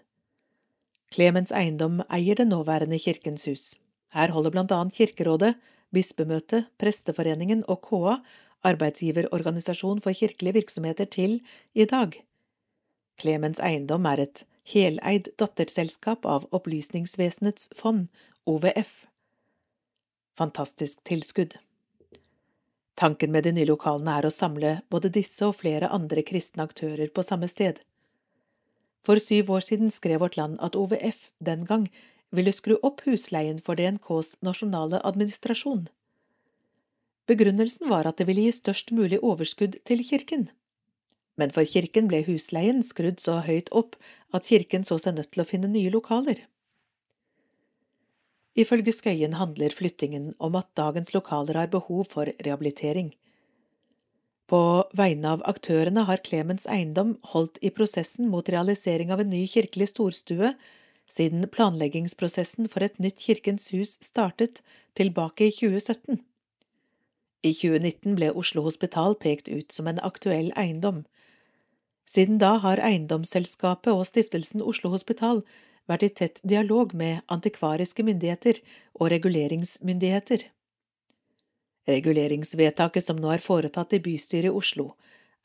Clemens Eiendom eier det nåværende Kirkens hus. Her holder blant annet Kirkerådet, Bispemøtet, Presteforeningen og KA arbeidsgiverorganisasjon for kirkelige virksomheter til i dag. Clemens Eiendom er et heleid datterselskap av Opplysningsvesenets fond, OVF. Fantastisk tilskudd. Tanken med de nye lokalene er å samle både disse og flere andre kristne aktører på samme sted. For syv år siden skrev Vårt Land at OVF den gang ville skru opp husleien for DNKs nasjonale administrasjon. Begrunnelsen var at det ville gi størst mulig overskudd til kirken. Men for kirken ble husleien skrudd så høyt opp at kirken så seg nødt til å finne nye lokaler. Ifølge Skøyen handler flyttingen om at dagens lokaler har behov for rehabilitering. På vegne av aktørene har Clemens Eiendom holdt i prosessen mot realisering av en ny kirkelig storstue siden planleggingsprosessen for et nytt Kirkens hus startet tilbake i 2017. I 2019 ble Oslo Hospital pekt ut som en aktuell eiendom. Siden da har eiendomsselskapet og stiftelsen Oslo Hospital vært i tett dialog med antikvariske myndigheter og reguleringsmyndigheter. Reguleringsvedtaket som nå er foretatt i bystyret i Oslo,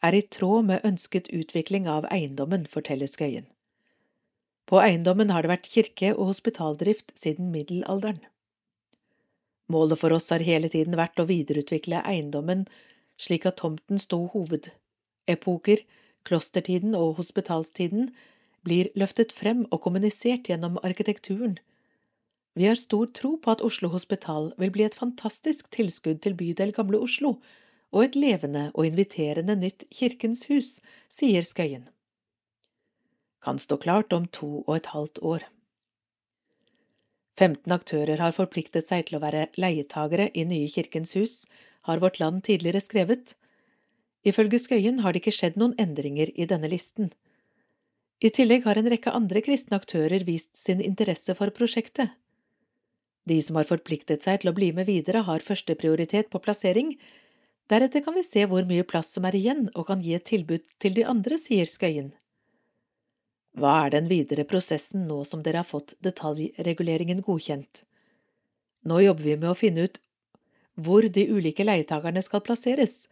er i tråd med ønsket utvikling av eiendommen, forteller Skøyen. På eiendommen har det vært kirke- og hospitaldrift siden middelalderen. Målet for oss har hele tiden vært å videreutvikle eiendommen slik at tomten sto hovedepoker, klostertiden og hospitalstiden, blir løftet frem og kommunisert gjennom arkitekturen. Vi har stor tro på at Oslo Hospital vil bli et fantastisk tilskudd til bydel Gamle Oslo og et levende og inviterende nytt Kirkens hus, sier Skøyen. Kan stå klart om to og et halvt år. 15 aktører har forpliktet seg til å være leietagere i nye Kirkens hus, har Vårt Land tidligere skrevet. Ifølge Skøyen har det ikke skjedd noen endringer i denne listen. I tillegg har en rekke andre kristne aktører vist sin interesse for prosjektet. De som har forpliktet seg til å bli med videre, har førsteprioritet på plassering. Deretter kan vi se hvor mye plass som er igjen og kan gi et tilbud til de andre, sier Skøyen. Hva er den videre prosessen nå som dere har fått detaljreguleringen godkjent? Nå jobber vi med å finne ut hvor de ulike leietakerne skal plasseres,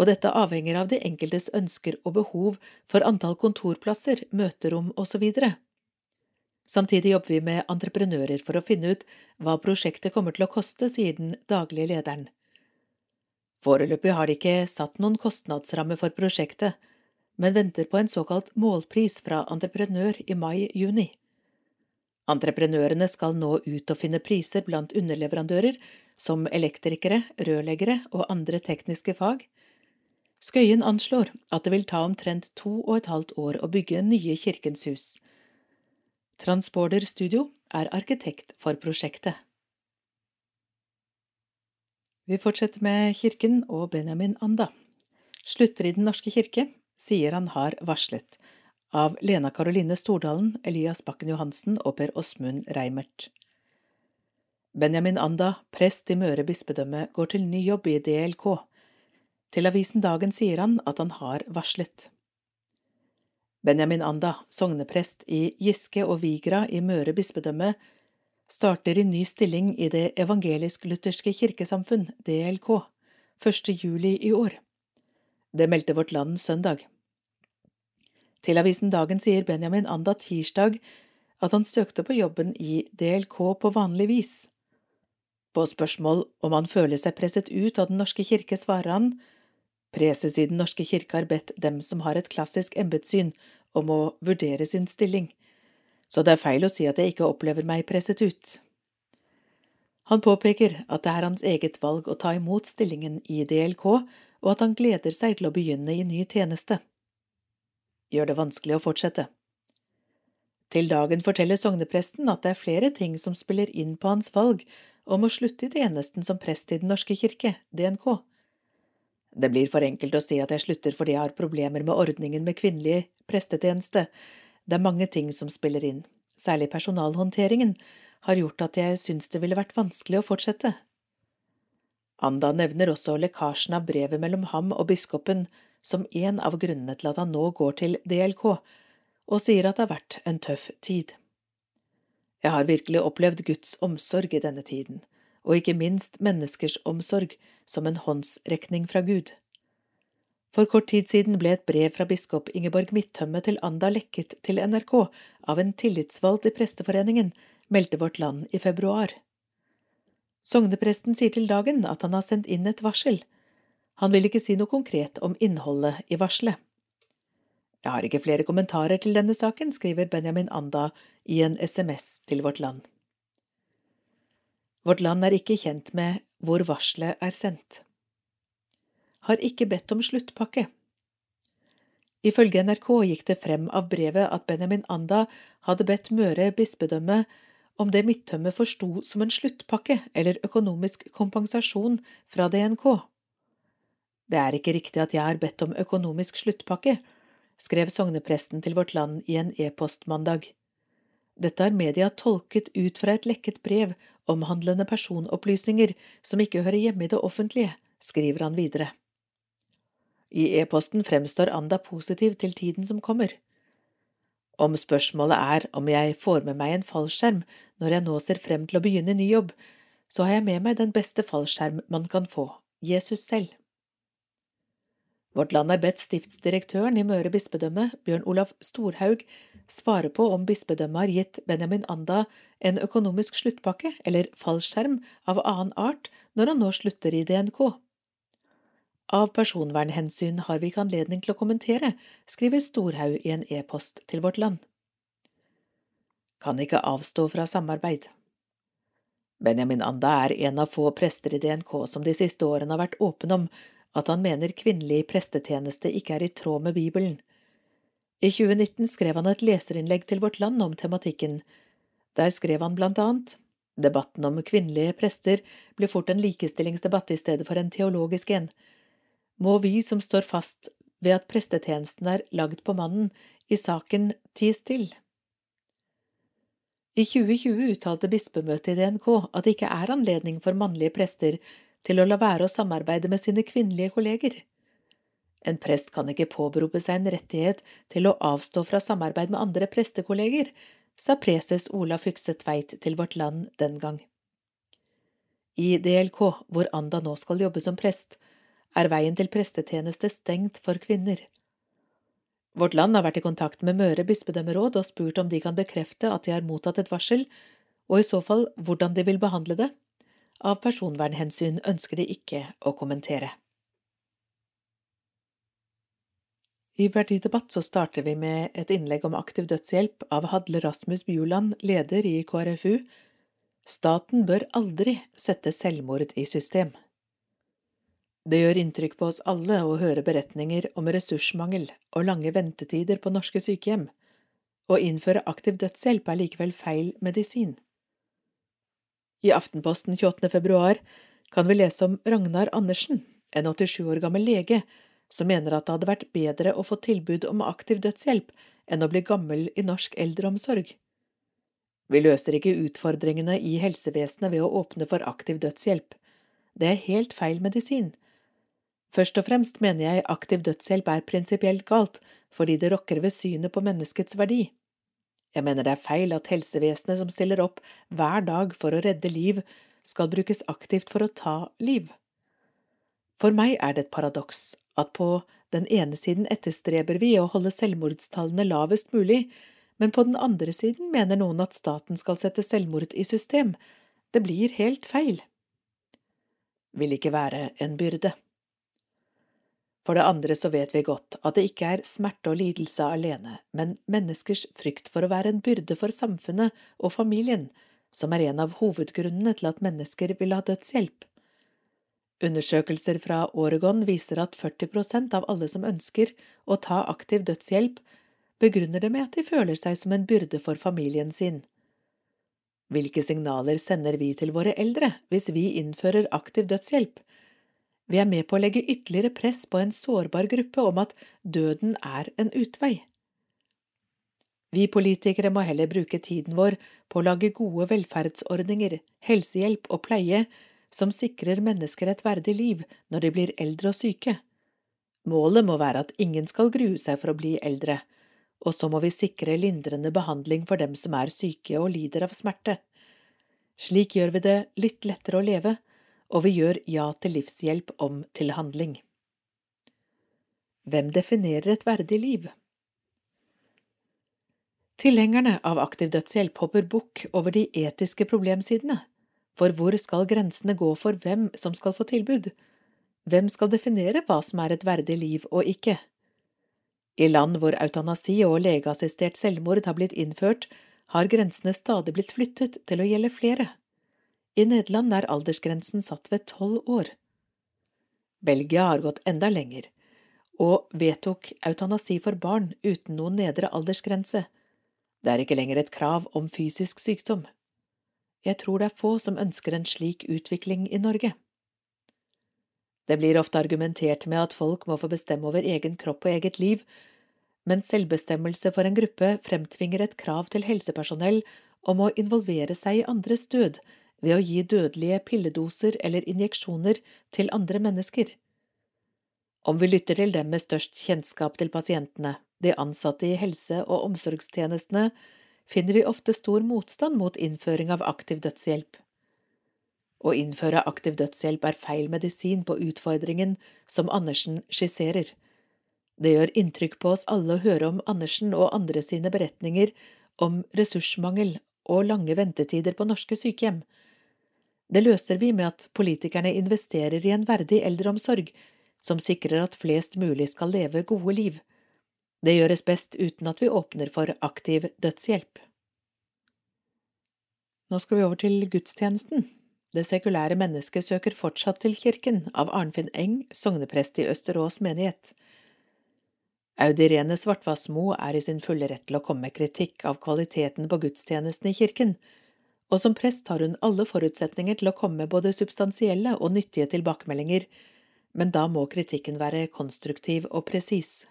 og dette avhenger av de enkeltes ønsker og behov for antall kontorplasser, møterom osv. Samtidig jobber vi med entreprenører for å finne ut hva prosjektet kommer til å koste, sier den daglige lederen. Foreløpig har de ikke satt noen kostnadsramme for prosjektet, men venter på en såkalt målpris fra entreprenør i mai–juni. Entreprenørene skal nå ut og finne priser blant underleverandører som elektrikere, rørleggere og andre tekniske fag. Skøyen anslår at det vil ta omtrent to og et halvt år å bygge nye Kirkens hus. Transporter Studio er arkitekt for prosjektet. Vi fortsetter med Kirken og Benjamin Anda. Slutter i Den norske kirke sier han har varslet, av Lena Karoline Stordalen, Elias Bakken Johansen og Per Åsmund Reimert. Benjamin Anda, prest i Møre bispedømme, går til ny jobb i DLK. Til avisen Dagen sier han at han har varslet. Benjamin Anda, sogneprest i Giske og Vigra i Møre bispedømme, starter i ny stilling i Det evangelisk-lutherske kirkesamfunn, DLK, 1. juli i år. Det meldte Vårt Land søndag. Til avisen Dagen sier Benjamin Anda tirsdag at han søkte på jobben i DLK på vanlig vis. På spørsmål om han føler seg presset ut av Den norske kirke, svarer han preses i Den norske kirke har bedt dem som har et klassisk embetssyn, om å vurdere sin stilling, så det er feil å si at jeg ikke opplever meg presset ut. Han påpeker at det er hans eget valg å ta imot stillingen i DLK, og at han gleder seg til å begynne i ny tjeneste gjør det vanskelig å fortsette. Til dagen forteller sognepresten at det er flere ting som spiller inn på hans valg om å slutte i tjenesten som prest i Den norske kirke, DNK. Det blir for enkelt å si at jeg slutter fordi jeg har problemer med ordningen med kvinnelig prestetjeneste. Det er mange ting som spiller inn, særlig personalhåndteringen har gjort at jeg syns det ville vært vanskelig å fortsette. Anda nevner også lekkasjen av brevet mellom ham og biskopen som en av grunnene til at han nå går til DLK, og sier at det har vært en tøff tid. Jeg har virkelig opplevd Guds omsorg i denne tiden, og ikke minst menneskers omsorg som en håndsrekning fra Gud. For kort tid siden ble et brev fra biskop Ingeborg Midtømme til Anda lekket til NRK av en tillitsvalgt i Presteforeningen, meldte Vårt Land i februar. Sognepresten sier til Dagen at han har sendt inn et varsel. Han vil ikke si noe konkret om innholdet i varselet. Jeg har ikke flere kommentarer til denne saken, skriver Benjamin Anda i en SMS til Vårt Land. Vårt Land er ikke kjent med hvor varselet er sendt har ikke bedt om sluttpakke. Ifølge NRK gikk det frem av brevet at Benjamin Anda hadde bedt Møre bispedømme om det Midtømme forsto som en sluttpakke eller økonomisk kompensasjon fra DNK. Det er ikke riktig at jeg har bedt om økonomisk sluttpakke, skrev sognepresten til Vårt Land i en e-post mandag. Dette har media tolket ut fra et lekket brev omhandlende personopplysninger som ikke hører hjemme i det offentlige, skriver han videre. I e-posten fremstår Anda positiv til tiden som kommer. Om spørsmålet er om jeg får med meg en fallskjerm når jeg nå ser frem til å begynne ny jobb, så har jeg med meg den beste fallskjerm man kan få, Jesus selv. Vårt Land har bedt stiftsdirektøren i Møre bispedømme, Bjørn Olav Storhaug, svare på om bispedømmet har gitt Benjamin Anda en økonomisk sluttpakke eller fallskjerm av annen art når han nå slutter i DNK. Av personvernhensyn har vi ikke anledning til å kommentere, skriver Storhaug i en e-post til Vårt Land. Kan ikke avstå fra samarbeid. Benjamin Anda er en av få prester i DNK som de siste årene har vært åpen om at han mener kvinnelig prestetjeneste ikke er i tråd med Bibelen. I 2019 skrev han et leserinnlegg til Vårt Land om tematikken. Der skrev han blant annet Debatten om kvinnelige prester blir fort en likestillingsdebatt i stedet for en teologisk en må vi som står fast ved at prestetjenesten er lagd på mannen, i saken ties til? I 2020 uttalte bispemøtet i DNK at det ikke er anledning for mannlige prester til å la være å samarbeide med sine kvinnelige kolleger. En prest kan ikke påberope seg en rettighet til å avstå fra samarbeid med andre prestekolleger, sa preses Ola Fykse Tveit til Vårt Land den gang. I DLK, hvor Anda nå skal jobbe som prest, er veien til prestetjeneste stengt for kvinner. Vårt Land har vært i kontakt med Møre bispedømmeråd og spurt om de kan bekrefte at de har mottatt et varsel, og i så fall hvordan de vil behandle det. Av personvernhensyn ønsker de ikke å kommentere. I Verdidebatt så starter vi med et innlegg om aktiv dødshjelp av Hadle Rasmus Bjuland, leder i KrFU. Staten bør aldri sette selvmord i system. Det gjør inntrykk på oss alle å høre beretninger om ressursmangel og lange ventetider på norske sykehjem. Å innføre aktiv dødshjelp er likevel feil medisin. I Aftenposten 28. februar kan vi lese om Ragnar Andersen, en 87 år gammel lege, som mener at det hadde vært bedre å få tilbud om aktiv dødshjelp enn å bli gammel i norsk eldreomsorg. Vi løser ikke utfordringene i helsevesenet ved å åpne for aktiv dødshjelp. Det er helt feil medisin Først og fremst mener jeg aktiv dødshjelp er prinsipielt galt, fordi det rokker ved synet på menneskets verdi. Jeg mener det er feil at helsevesenet som stiller opp hver dag for å redde liv, skal brukes aktivt for å ta liv. For meg er det et paradoks at på den ene siden etterstreber vi å holde selvmordstallene lavest mulig, men på den andre siden mener noen at staten skal sette selvmord i system. Det blir helt feil. Vil ikke være en byrde. For det andre så vet vi godt at det ikke er smerte og lidelse alene, men menneskers frykt for å være en byrde for samfunnet og familien som er en av hovedgrunnene til at mennesker vil ha dødshjelp. Undersøkelser fra Oregon viser at 40% av alle som ønsker å ta aktiv dødshjelp, begrunner det med at de føler seg som en byrde for familien sin. Hvilke signaler sender vi til våre eldre hvis vi innfører aktiv dødshjelp? Vi er med på å legge ytterligere press på en sårbar gruppe om at døden er en utvei. Vi politikere må heller bruke tiden vår på å lage gode velferdsordninger, helsehjelp og pleie som sikrer mennesker et verdig liv når de blir eldre og syke. Målet må være at ingen skal grue seg for å bli eldre, og så må vi sikre lindrende behandling for dem som er syke og lider av smerte. Slik gjør vi det litt lettere å leve, og vi gjør ja til livshjelp om til handling. Hvem definerer et verdig liv? Tilhengerne av aktiv dødshjelp hopper bukk over de etiske problemsidene, for hvor skal grensene gå for hvem som skal få tilbud? Hvem skal definere hva som er et verdig liv og ikke? I land hvor eutanasi og legeassistert selvmord har blitt innført, har grensene stadig blitt flyttet til å gjelde flere. I Nederland er aldersgrensen satt ved tolv år. Belgia har gått enda lenger, og vedtok eutanasi for barn uten noen nedre aldersgrense. Det er ikke lenger et krav om fysisk sykdom. Jeg tror det er få som ønsker en slik utvikling i Norge. Det blir ofte argumentert med at folk må få bestemme over egen kropp og eget liv, men selvbestemmelse for en gruppe fremtvinger et krav til helsepersonell om å involvere seg i andres død ved å gi dødelige pilledoser eller injeksjoner til andre mennesker. Om vi lytter til dem med størst kjennskap til pasientene, de ansatte i helse- og omsorgstjenestene, finner vi ofte stor motstand mot innføring av aktiv dødshjelp. Å innføre aktiv dødshjelp er feil medisin på utfordringen som Andersen skisserer. Det gjør inntrykk på oss alle å høre om Andersen og andre sine beretninger om ressursmangel og lange ventetider på norske sykehjem. Det løser vi med at politikerne investerer i en verdig eldreomsorg som sikrer at flest mulig skal leve gode liv. Det gjøres best uten at vi åpner for aktiv dødshjelp. Nå skal vi over til gudstjenesten. Det sekulære mennesket søker fortsatt til kirken, av Arnfinn Eng, sogneprest i Østerås menighet. Audirene Svartvassmo er i sin fulle rett til å komme med kritikk av kvaliteten på gudstjenesten i kirken, og som prest har hun alle forutsetninger til å komme med både substansielle og nyttige tilbakemeldinger, men da må kritikken være konstruktiv og presis.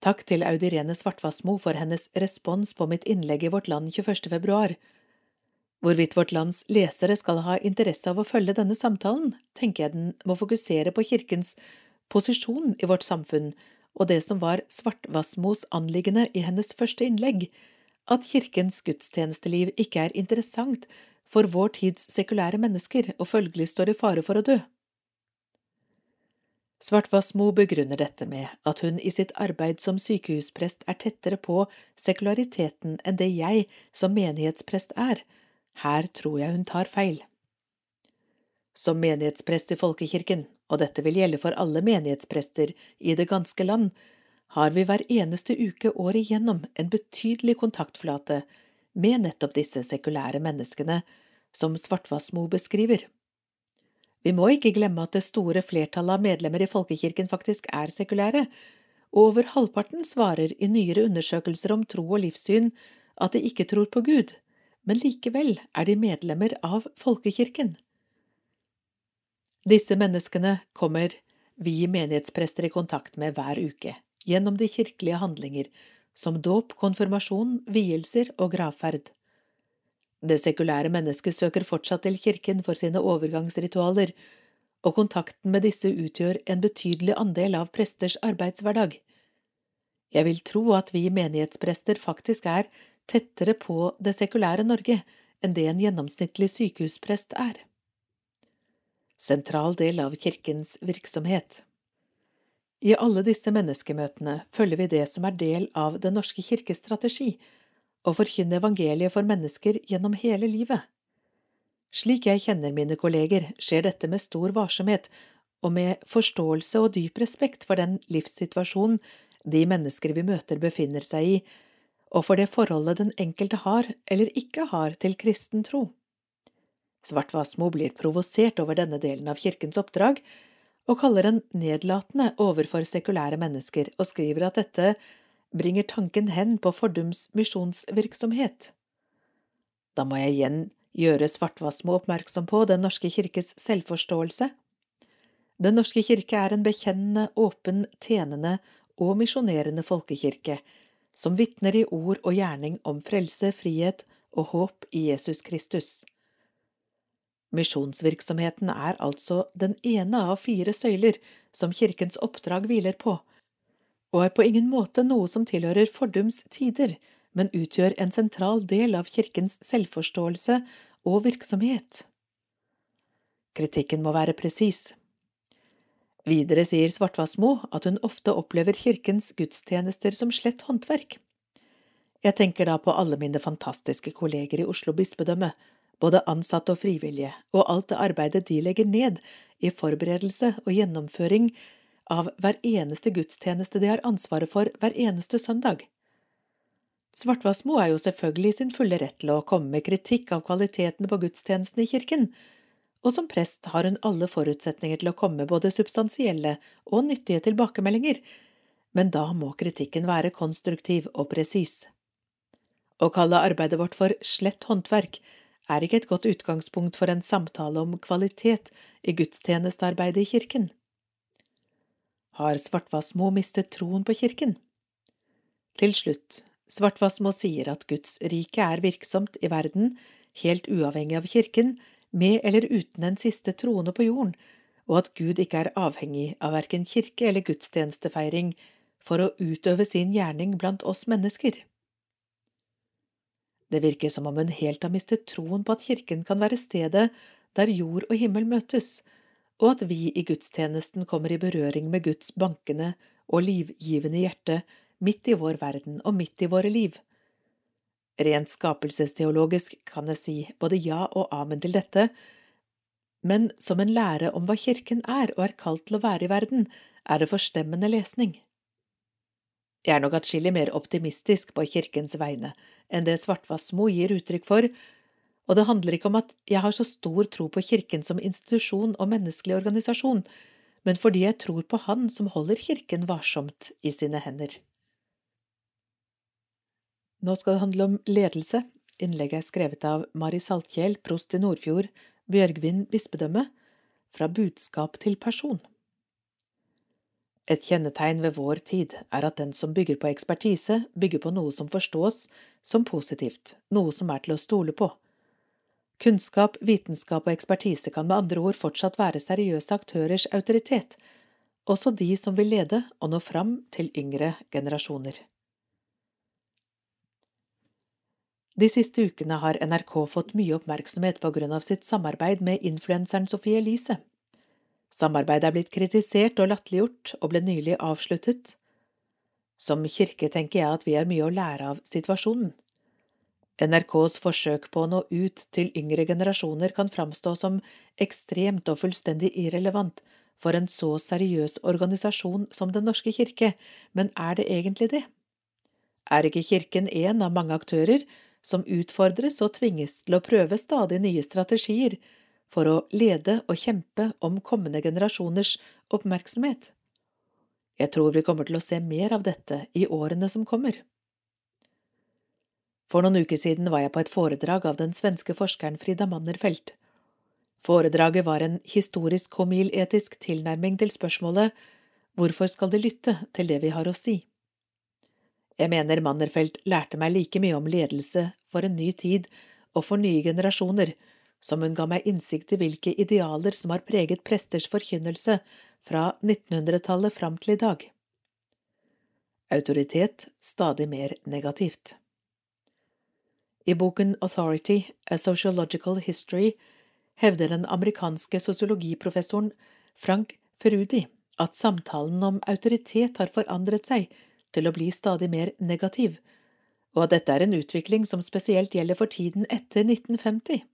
Takk til Audirene Svartvassmo for hennes respons på mitt innlegg i Vårt Land 21. februar. Hvorvidt Vårt Lands lesere skal ha interesse av å følge denne samtalen, tenker jeg den må fokusere på kirkens posisjon i vårt samfunn og det som var Svartvassmos anliggende i hennes første innlegg, at kirkens gudstjenesteliv ikke er interessant for vår tids sekulære mennesker og følgelig står i fare for å dø. Svartvassmo begrunner dette med at hun i sitt arbeid som sykehusprest er tettere på sekulariteten enn det jeg som menighetsprest er. Her tror jeg hun tar feil. Som menighetsprest i folkekirken, og dette vil gjelde for alle menighetsprester i det ganske land, har vi hver eneste uke året igjennom en betydelig kontaktflate med nettopp disse sekulære menneskene som Svartvassmo beskriver. Vi må ikke glemme at det store flertallet av medlemmer i folkekirken faktisk er sekulære, og over halvparten svarer i nyere undersøkelser om tro og livssyn at de ikke tror på Gud, men likevel er de medlemmer av folkekirken. Disse menneskene kommer vi menighetsprester i kontakt med hver uke gjennom de kirkelige handlinger, som dåp, konfirmasjon, vielser og gravferd. Det sekulære mennesket søker fortsatt til kirken for sine overgangsritualer, og kontakten med disse utgjør en betydelig andel av presters arbeidshverdag. Jeg vil tro at vi menighetsprester faktisk er tettere på det sekulære Norge enn det en gjennomsnittlig sykehusprest er. Sentral del av kirkens virksomhet. I alle disse menneskemøtene følger vi det som er del av Den norske kirkes strategi, å forkynne evangeliet for mennesker gjennom hele livet. Slik jeg kjenner mine kolleger, skjer dette med stor varsomhet og med forståelse og dyp respekt for den livssituasjonen de mennesker vi møter befinner seg i, og for det forholdet den enkelte har eller ikke har til kristen tro. Svartvassmo blir provosert over denne delen av kirkens oppdrag, og kaller den nedlatende overfor sekulære mennesker, og skriver at dette bringer tanken hen på fordums misjonsvirksomhet. Da må jeg igjen gjøre Svartvassmo oppmerksom på Den norske kirkes selvforståelse. Den norske kirke er en bekjennende, åpen, tjenende og misjonerende folkekirke, som vitner i ord og gjerning om frelse, frihet og håp i Jesus Kristus. Misjonsvirksomheten er altså den ene av fire søyler som kirkens oppdrag hviler på, og er på ingen måte noe som tilhører fordums tider, men utgjør en sentral del av kirkens selvforståelse og virksomhet. Kritikken må være presis. Videre sier Svartvassmo at hun ofte opplever kirkens gudstjenester som slett håndverk. Jeg tenker da på alle mine fantastiske kolleger i Oslo bispedømme, både ansatte og frivillige, og alt det arbeidet de legger ned i forberedelse og gjennomføring av hver eneste gudstjeneste de har ansvaret for hver eneste søndag. Svartvassmo er jo selvfølgelig i sin fulle rett til å komme med kritikk av kvaliteten på gudstjenestene i kirken, og som prest har hun alle forutsetninger til å komme med både substansielle og nyttige tilbakemeldinger, men da må kritikken være konstruktiv og presis. Å kalle arbeidet vårt for slett håndverk er ikke et godt utgangspunkt for en samtale om kvalitet i gudstjenestearbeidet i kirken. Har Svartvassmo mistet troen på kirken? Til slutt, Svartvassmo sier at Guds rike er virksomt i verden, helt uavhengig av kirken, med eller uten en siste troende på jorden, og at Gud ikke er avhengig av verken kirke eller gudstjenestefeiring for å utøve sin gjerning blant oss mennesker. Det virker som om hun helt har mistet troen på at kirken kan være stedet der jord og himmel møtes, og at vi i gudstjenesten kommer i berøring med Guds bankende og livgivende hjerte midt i vår verden og midt i våre liv. Rent skapelsesteologisk kan jeg si både ja og amen til dette, men som en lære om hva kirken er og er kalt til å være i verden, er det forstemmende lesning. Jeg er nok atskillig mer optimistisk på kirkens vegne enn det Svartvassmo gir uttrykk for, og det handler ikke om at jeg har så stor tro på kirken som institusjon og menneskelig organisasjon, men fordi jeg tror på Han som holder kirken varsomt i sine hender. Nå skal det handle om ledelse. Innlegget er skrevet av Mari Saltkjell, prost i Nordfjord, Bjørgvin bispedømme, fra budskap til person. Et kjennetegn ved vår tid er at den som bygger på ekspertise, bygger på noe som forstås som positivt, noe som er til å stole på. Kunnskap, vitenskap og ekspertise kan med andre ord fortsatt være seriøse aktørers autoritet, også de som vil lede og nå fram til yngre generasjoner. De siste ukene har NRK fått mye oppmerksomhet på grunn av sitt samarbeid med influenseren Sophie Elise. Samarbeidet er blitt kritisert og latterliggjort, og ble nylig avsluttet. Som kirke tenker jeg at vi har mye å lære av situasjonen. NRKs forsøk på å nå ut til yngre generasjoner kan framstå som ekstremt og fullstendig irrelevant for en så seriøs organisasjon som Den norske kirke, men er det egentlig det? Er ikke Kirken en av mange aktører som utfordres og tvinges til å prøve stadig nye strategier for å lede og kjempe om kommende generasjoners oppmerksomhet. Jeg tror vi kommer til å se mer av dette i årene som kommer. For noen uker siden var jeg på et foredrag av den svenske forskeren Frida Mannerfelt. Foredraget var en historisk homiletisk tilnærming til spørsmålet Hvorfor skal de lytte til det vi har å si? Jeg mener Mannerfelt lærte meg like mye om ledelse for en ny tid og for nye generasjoner, som hun ga meg innsikt i hvilke idealer som har preget presters forkynnelse fra 1900-tallet fram til i dag. Autoritet stadig mer negativt. I boken Authority, A Sociological History hevder den amerikanske sosiologiprofessoren Frank Ferudi at samtalen om autoritet har forandret seg til å bli stadig mer negativ, og at dette er en utvikling som spesielt gjelder for tiden etter 1950.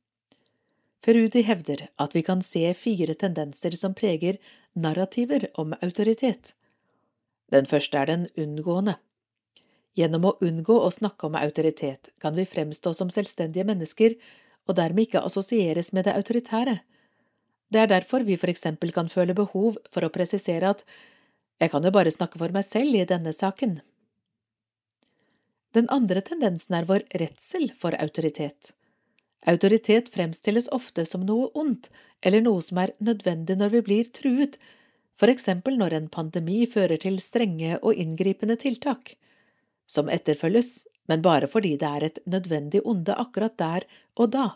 Ferudi hevder at vi kan se fire tendenser som preger narrativer om autoritet. Den første er den unngående. Gjennom å unngå å snakke om autoritet kan vi fremstå som selvstendige mennesker og dermed ikke assosieres med det autoritære. Det er derfor vi for eksempel kan føle behov for å presisere at jeg kan jo bare snakke for meg selv i denne saken. Den andre tendensen er vår redsel for autoritet. Autoritet fremstilles ofte som noe ondt, eller noe som er nødvendig når vi blir truet, for eksempel når en pandemi fører til strenge og inngripende tiltak, som etterfølges, men bare fordi det er et nødvendig onde akkurat der og da.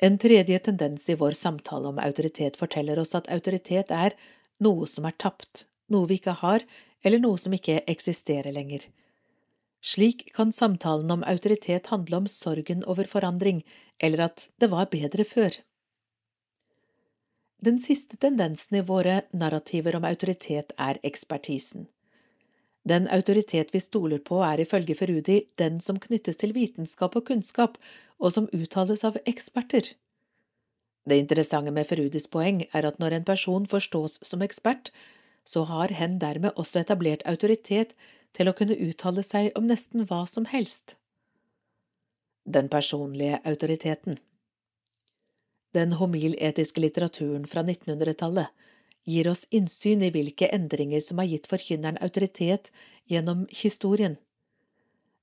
En tredje tendens i vår samtale om autoritet forteller oss at autoritet er noe som er tapt, noe vi ikke har, eller noe som ikke eksisterer lenger. Slik kan samtalen om autoritet handle om sorgen over forandring, eller at det var bedre før. Den siste tendensen i våre narrativer om autoritet er ekspertisen. Den autoritet vi stoler på, er ifølge Ferudi den som knyttes til vitenskap og kunnskap, og som uttales av eksperter. Det interessante med Ferudis poeng er at når en person forstås som ekspert, så har hen dermed også etablert autoritet til å kunne uttale seg om nesten hva som helst. Den personlige autoriteten Den homiletiske litteraturen fra 1900-tallet gir oss innsyn i hvilke endringer som har gitt forkynneren autoritet gjennom historien.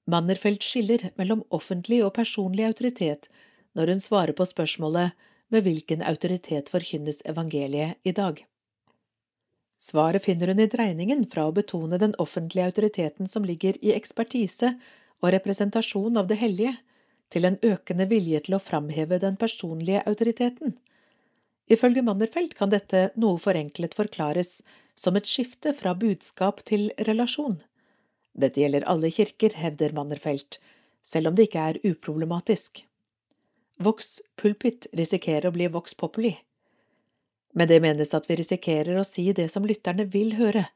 Mannerfeld skiller mellom offentlig og personlig autoritet når hun svarer på spørsmålet med hvilken autoritet forkynnes evangeliet i dag. Svaret finner hun i dreiningen fra å betone den offentlige autoriteten som ligger i ekspertise og representasjon av det hellige, til en økende vilje til å framheve den personlige autoriteten. Ifølge Mannerfeld kan dette noe forenklet forklares som et skifte fra budskap til relasjon. Dette gjelder alle kirker, hevder Mannerfeld, selv om det ikke er uproblematisk. Vox pulpit risikerer å bli vox populi. Med det menes at vi risikerer å si det som lytterne vil høre,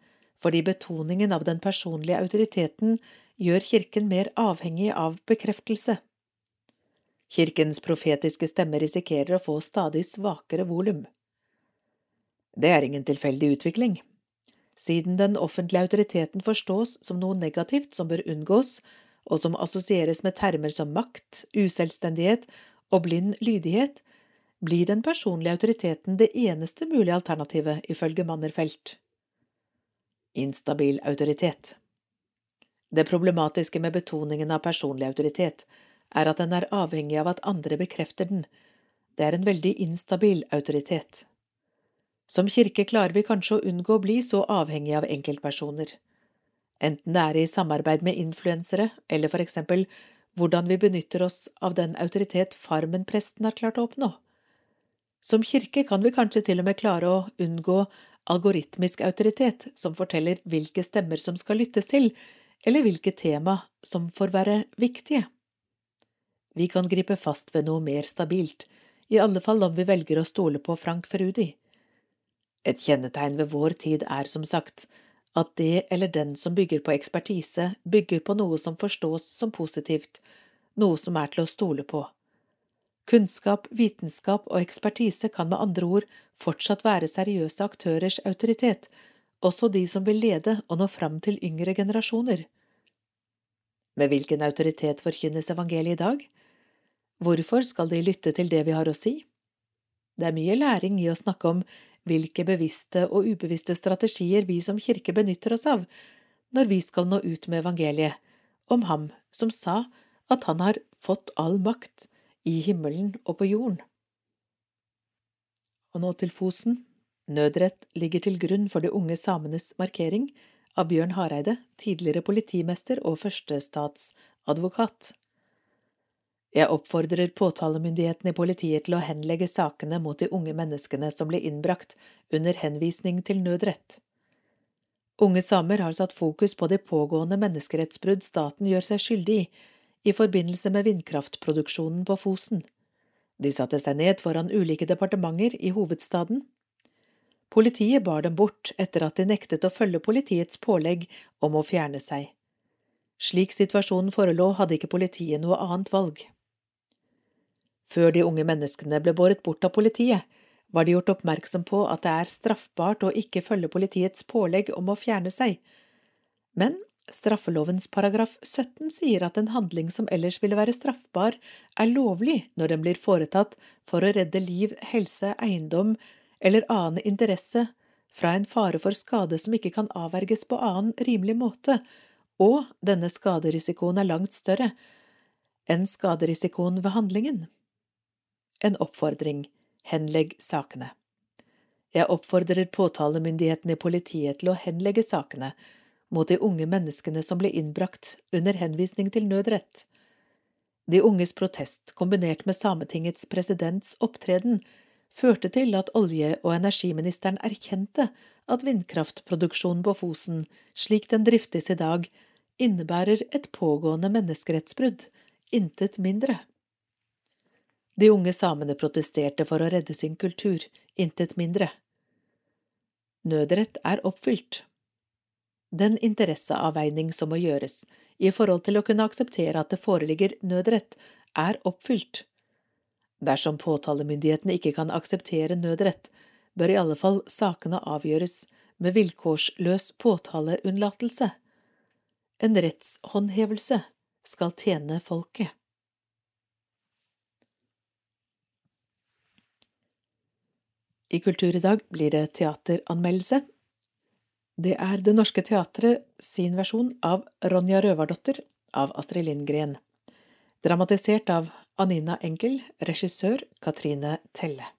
fordi betoningen av den personlige autoriteten gjør kirken mer avhengig av bekreftelse. Kirkens profetiske stemme risikerer å få stadig svakere volum. Det er ingen tilfeldig utvikling. Siden den offentlige autoriteten forstås som noe negativt som bør unngås, og som assosieres med termer som makt, uselvstendighet og blind lydighet, blir den personlige autoriteten det eneste mulige alternativet, ifølge Mannerfelt. Instabil autoritet Det problematiske med betoningen av personlig autoritet er at den er avhengig av at andre bekrefter den. Det er en veldig instabil autoritet. Som kirke klarer vi kanskje å unngå å bli så avhengig av enkeltpersoner. Enten det er i samarbeid med influensere, eller for eksempel hvordan vi benytter oss av den autoritet Farmen-presten har klart å oppnå. Som kirke kan vi kanskje til og med klare å unngå algoritmisk autoritet som forteller hvilke stemmer som skal lyttes til, eller hvilke tema som får være viktige. Vi kan gripe fast ved noe mer stabilt, i alle fall om vi velger å stole på Frank Ferudi. Et kjennetegn ved vår tid er som sagt at det eller den som bygger på ekspertise, bygger på noe som forstås som positivt, noe som er til å stole på. Kunnskap, vitenskap og ekspertise kan med andre ord fortsatt være seriøse aktørers autoritet, også de som vil lede og nå fram til yngre generasjoner. Med hvilken autoritet forkynnes evangeliet i dag? Hvorfor skal de lytte til det vi har å si? Det er mye læring i å snakke om hvilke bevisste og ubevisste strategier vi som kirke benytter oss av når vi skal nå ut med evangeliet, om ham som sa at han har fått all makt i himmelen og på jorden. Og nå til Fosen. Nødrett ligger til grunn for de unge samenes markering av Bjørn Hareide, tidligere politimester og førstestatsadvokat. Jeg oppfordrer påtalemyndigheten i politiet til å henlegge sakene mot de unge menneskene som ble innbrakt under henvisning til nødrett. Unge samer har satt fokus på de pågående menneskerettsbrudd staten gjør seg skyldig i i forbindelse med vindkraftproduksjonen på Fosen. De satte seg ned foran ulike departementer i hovedstaden. Politiet bar dem bort etter at de nektet å følge politiets pålegg om å fjerne seg. Slik situasjonen forelå, hadde ikke politiet noe annet valg. Før de unge menneskene ble båret bort av politiet, var de gjort oppmerksom på at det er straffbart å ikke følge politiets pålegg om å fjerne seg, men straffelovens paragraf 17 sier at en handling som ellers ville være straffbar, er lovlig når den blir foretatt for å redde liv, helse, eiendom eller annen interesse fra en fare for skade som ikke kan avverges på annen rimelig måte, og denne skaderisikoen er langt større enn skaderisikoen ved handlingen. En oppfordring, henlegg sakene. Jeg oppfordrer påtalemyndigheten i politiet til å henlegge sakene mot de unge menneskene som ble innbrakt under henvisning til nødrett. De unges protest, kombinert med Sametingets presidents opptreden, førte til at olje- og energiministeren erkjente at vindkraftproduksjonen på Fosen, slik den driftes i dag, innebærer et pågående menneskerettsbrudd, intet mindre. De unge samene protesterte for å redde sin kultur, intet mindre. Nødrett er oppfylt. Den interesseavveining som må gjøres i forhold til å kunne akseptere at det foreligger nødrett, er oppfylt. Dersom påtalemyndighetene ikke kan akseptere nødrett, bør i alle fall sakene avgjøres med vilkårsløs påtaleunnlatelse. En rettshåndhevelse skal tjene folket. I Kultur i dag blir det teateranmeldelse. Det er Det Norske Teatret sin versjon av Ronja Røvardotter av Astrid Lindgren, dramatisert av Anina Enkel, regissør Katrine Telle.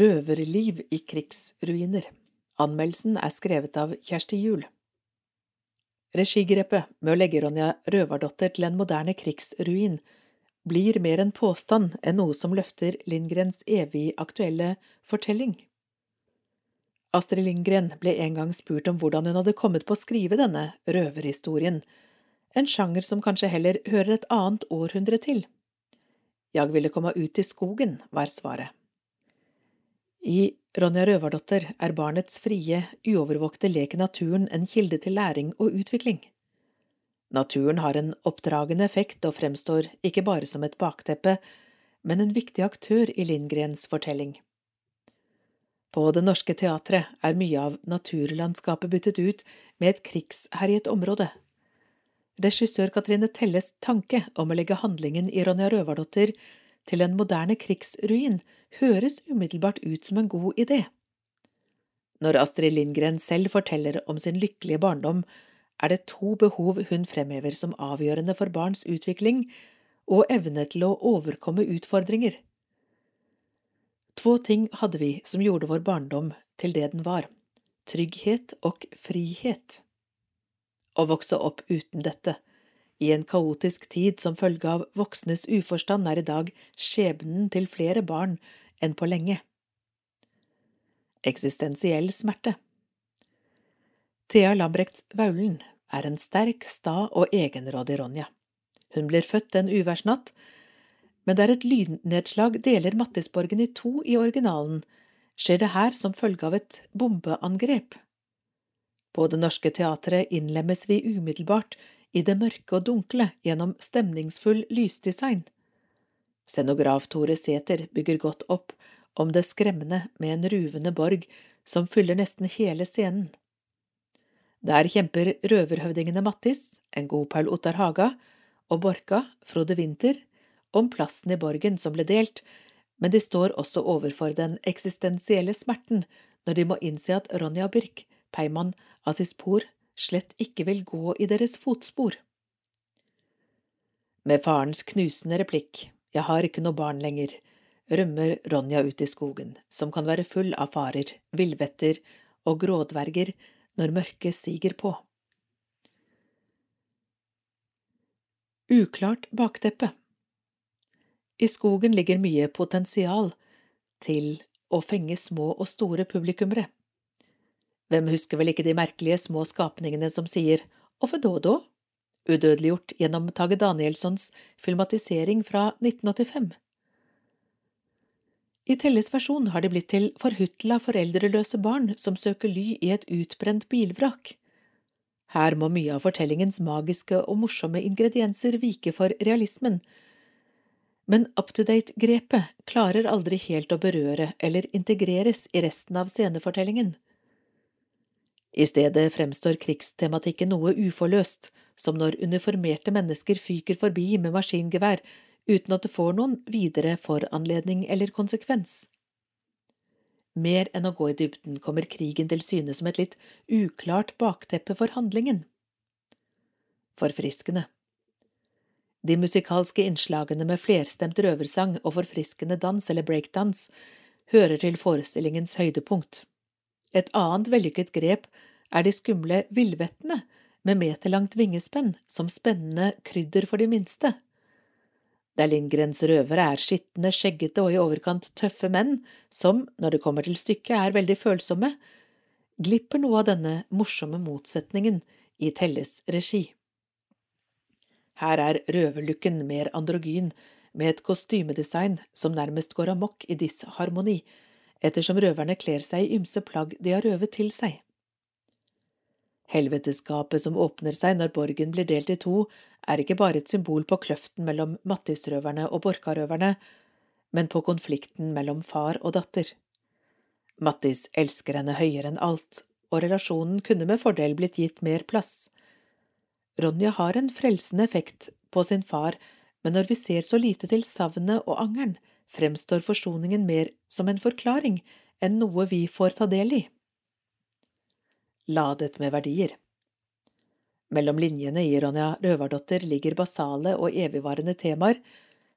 Røverliv i krigsruiner. Anmeldelsen er skrevet av Kjersti Juel. Regigrepet med å legge Ronja Røvardotter til en moderne krigsruin blir mer en påstand enn noe som løfter Lindgrens evig aktuelle fortelling. Astrid Lindgren ble en gang spurt om hvordan hun hadde kommet på å skrive denne røverhistorien, en sjanger som kanskje heller hører et annet århundre til. Jeg ville komme ut i skogen, var svaret. I Ronja Røvardotter er barnets frie, uovervåkte lek i naturen en kilde til læring og utvikling. Naturen har en oppdragende effekt og fremstår ikke bare som et bakteppe, men en viktig aktør i Lindgrens fortelling. På Det Norske Teatret er mye av naturlandskapet byttet ut med et krigsherjet område. Regissør Katrine Telles tanke om å legge handlingen i Ronja Røvardotter til en moderne krigsruin høres umiddelbart ut som en god idé. Når Astrid Lindgren selv forteller om sin lykkelige barndom, er det to behov hun fremhever som avgjørende for barns utvikling og evne til å overkomme utfordringer. Två ting hadde vi som gjorde vår barndom til det den var – trygghet og frihet. Å vokse opp uten dette, i en kaotisk tid som følge av voksnes uforstand, er i dag skjebnen til flere barn enn på lenge. Eksistensiell smerte. Thea Lambrecht Vaulen er en sterk, sta og egenrådig Ronja. Hun blir født en uværsnatt, men der et lynnedslag deler Mattisborgen i to i originalen, skjer det her som følge av et bombeangrep. På Det Norske Teatret innlemmes vi umiddelbart i det mørke og dunkle gjennom stemningsfull lysdesign. Scenograf Tore Sæther bygger godt opp om det skremmende med en ruvende borg som fyller nesten hele scenen. Der kjemper røverhøvdingene Mattis, en god Paul Ottar Haga, og Borka, Frode Winther, om plassen i borgen som ble delt, men de står også overfor den eksistensielle smerten når de må innse at Ronja Birk, Peiman Asispor, slett ikke vil gå i deres fotspor. Med farens knusende replikk, jeg har ikke noe barn lenger, rømmer Ronja ut i skogen, som kan være full av farer, villvetter og grådverger når mørket siger på. Uklart bakteppe I skogen ligger mye potensial til å fenge små og store publikummere. Hvem husker vel ikke de merkelige små skapningene som sier Offe Dodo? Udødeliggjort gjennom Tage Danielssons filmatisering fra 1985. I Telles versjon har de blitt til forhutla foreldreløse barn som søker ly i et utbrent bilvrak. Her må mye av fortellingens magiske og morsomme ingredienser vike for realismen, men up-to-date-grepet klarer aldri helt å berøre eller integreres i resten av scenefortellingen. I stedet fremstår krigstematikken noe uforløst, som når uniformerte mennesker fyker forbi med maskingevær uten at det får noen videre foranledning eller konsekvens. Mer enn å gå i dybden kommer krigen til syne som et litt uklart bakteppe for handlingen. Forfriskende. De musikalske innslagene med flerstemt røversang og forfriskende dans eller breakdance hører til forestillingens høydepunkt. Et annet vellykket grep er de skumle villvettene med meterlangt vingespenn som spennende krydder for de minste. Der Lindgrens røvere er skitne, skjeggete og i overkant tøffe menn som, når det kommer til stykket, er veldig følsomme, glipper noe av denne morsomme motsetningen i Telles regi. Her er røverlooken mer androgyn, med et kostymedesign som nærmest går amok i disharmoni, ettersom røverne kler seg i ymse plagg de har røvet til seg. Helveteskapet som åpner seg når borgen blir delt i to, er ikke bare et symbol på kløften mellom Mattisrøverne og Borkarøverne, men på konflikten mellom far og datter. Mattis elsker henne høyere enn alt, og relasjonen kunne med fordel blitt gitt mer plass. Ronja har en frelsende effekt på sin far, men når vi ser så lite til savnet og angeren, fremstår forsoningen mer som en forklaring enn noe vi får ta del i. Ladet med verdier Mellom linjene i Ronja Røvardotter ligger basale og evigvarende temaer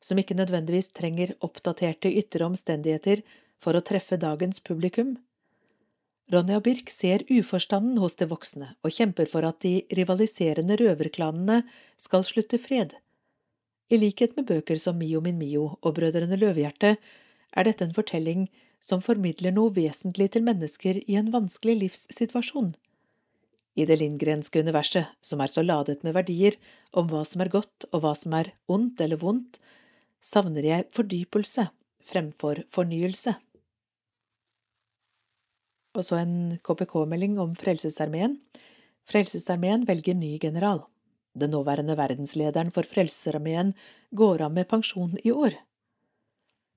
som ikke nødvendigvis trenger oppdaterte ytre omstendigheter for å treffe dagens publikum. Ronja Birk ser uforstanden hos de voksne og kjemper for at de rivaliserende røverklanene skal slutte fred. I likhet med bøker som Mio min Mio og Brødrene Løvehjerte er dette en fortelling som formidler noe vesentlig til mennesker i en vanskelig livssituasjon. I det lindgrenske universet, som er så ladet med verdier om hva som er godt og hva som er ondt eller vondt, savner jeg fordypelse fremfor fornyelse. Og så en KPK-melding om Frelsesarmeen. Frelsesarmeen velger ny general. Den nåværende verdenslederen for Frelsesarmeen går av med pensjon i år.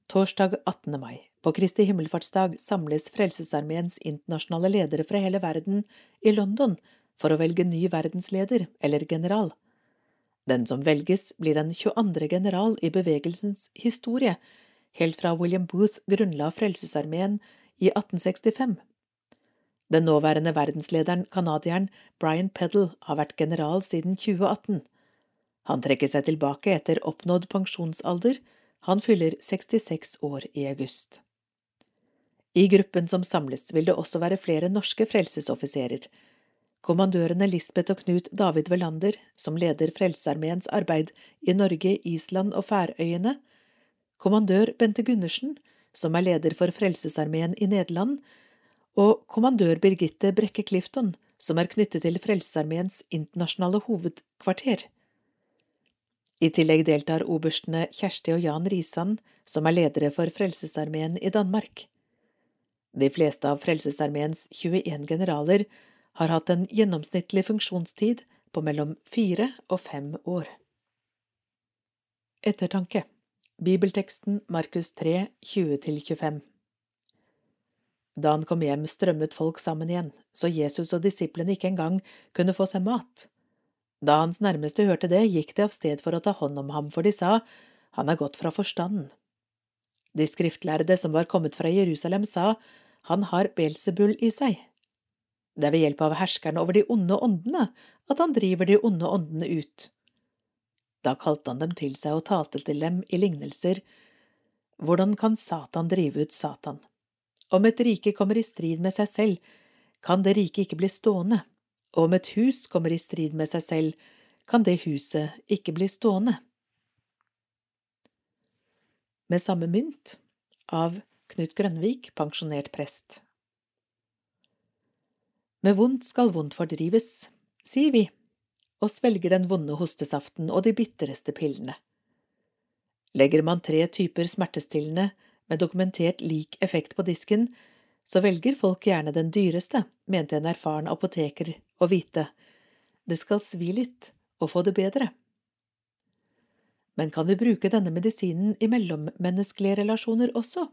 Torsdag 18. mai, på Kristi himmelfartsdag, samles Frelsesarmeens internasjonale ledere fra hele verden i London for å velge ny verdensleder, eller general. Den som velges, blir den 22. general i bevegelsens historie, helt fra William Booth grunnla Frelsesarmeen i 1865. Den nåværende verdenslederen, canadieren Brian Peddle, har vært general siden 2018. Han trekker seg tilbake etter oppnådd pensjonsalder, han fyller 66 år i august. I gruppen som samles vil det også være flere norske frelsesoffiserer. Kommandørene Lisbeth og Knut David Velander, som leder Frelsesarmeens arbeid i Norge, Island og Færøyene, kommandør Bente Gundersen, som er leder for Frelsesarmeen i Nederland, og kommandør Birgitte Brekke Clifton, som er knyttet til Frelsesarmeens internasjonale hovedkvarter. I tillegg deltar oberstene Kjersti og Jan Risan, som er ledere for Frelsesarmeen i Danmark. De fleste av Frelsesarmeens 21 generaler har hatt en gjennomsnittlig funksjonstid på mellom fire og fem år. Ettertanke Bibelteksten Markus 3, 20–25 da han kom hjem, strømmet folk sammen igjen, så Jesus og disiplene ikke engang kunne få seg mat. Da hans nærmeste hørte det, gikk de av sted for å ta hånd om ham, for de sa, han er gått fra forstanden. De skriftlærde som var kommet fra Jerusalem, sa, han har Belsebul i seg. Det er ved hjelp av herskerne over de onde åndene at han driver de onde åndene ut. Da kalte han dem til seg og talte til dem i lignelser. Hvordan kan Satan drive ut Satan? Om et rike kommer i strid med seg selv, kan det riket ikke bli stående, og om et hus kommer i strid med seg selv, kan det huset ikke bli stående. Med samme mynt av Knut Grønvik, pensjonert prest. Med vondt skal vondt fordrives, sier vi, og svelger den vonde hostesaften og de bitreste pillene. Legger man tre typer smertestillende med dokumentert lik effekt på disken, så velger folk gjerne den dyreste, mente en erfaren apoteker å vite. Det skal svi litt og få det bedre. Men kan vi bruke denne medisinen i mellommenneskelige relasjoner også?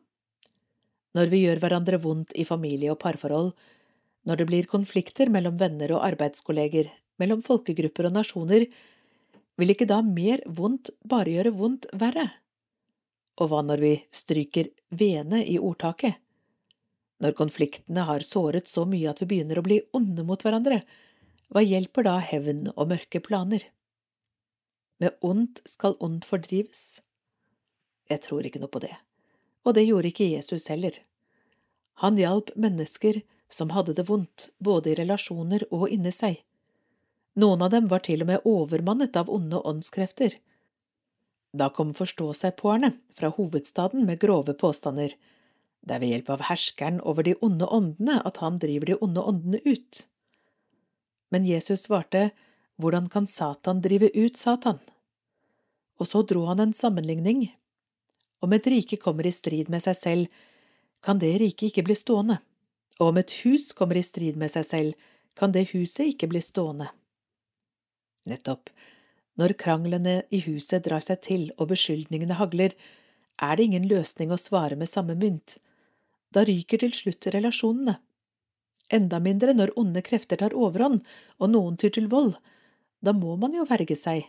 Når vi gjør hverandre vondt i familie og parforhold, når det blir konflikter mellom venner og arbeidskolleger, mellom folkegrupper og nasjoner, vil ikke da mer vondt bare gjøre vondt verre? Og hva når vi stryker vene i ordtaket? Når konfliktene har såret så mye at vi begynner å bli onde mot hverandre, hva hjelper da hevn og mørke planer? med ondt skal ondt fordrives? Jeg tror ikke noe på det, og det gjorde ikke Jesus heller. Han hjalp mennesker som hadde det vondt, både i relasjoner og inni seg. Noen av dem var til og med overmannet av onde åndskrefter. Da kom forstå-seg-påerne fra hovedstaden med grove påstander. Det er ved hjelp av herskeren over de onde åndene at han driver de onde åndene ut. Men Jesus svarte, Hvordan kan Satan drive ut Satan? Og så dro han en sammenligning. Om et rike kommer i strid med seg selv, kan det riket ikke bli stående, og om et hus kommer i strid med seg selv, kan det huset ikke bli stående. Nettopp, når kranglene i huset drar seg til og beskyldningene hagler, er det ingen løsning å svare med samme mynt. Da ryker til slutt relasjonene. Enda mindre når onde krefter tar overhånd og noen tyr til vold. Da må man jo verge seg.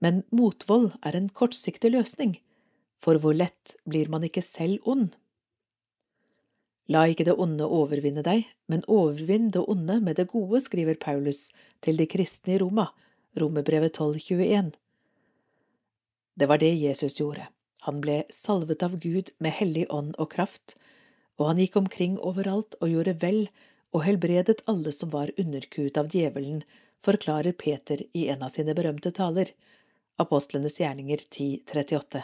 Men motvold er en kortsiktig løsning, for hvor lett blir man ikke selv ond? La ikke det onde overvinne deg, men overvinn det onde med det gode, skriver Paulus til de kristne i Roma, Romerbrevet 12,21. Det var det Jesus gjorde. Han ble salvet av Gud med hellig ånd og kraft, og han gikk omkring overalt og gjorde vel og helbredet alle som var underkuet av djevelen, forklarer Peter i en av sine berømte taler, Apostlenes gjerninger 1038.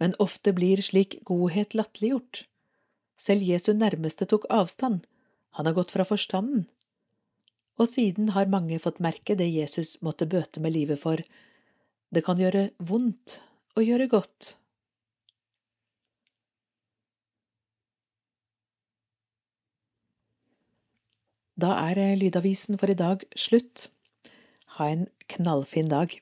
Men ofte blir slik godhet latterliggjort. Selv Jesu nærmeste tok avstand, han har gått fra forstanden. Og siden har mange fått merke det Jesus måtte bøte med livet for. Det kan gjøre vondt å gjøre godt. Da er Lydavisen for i dag slutt. Ha en knallfin dag.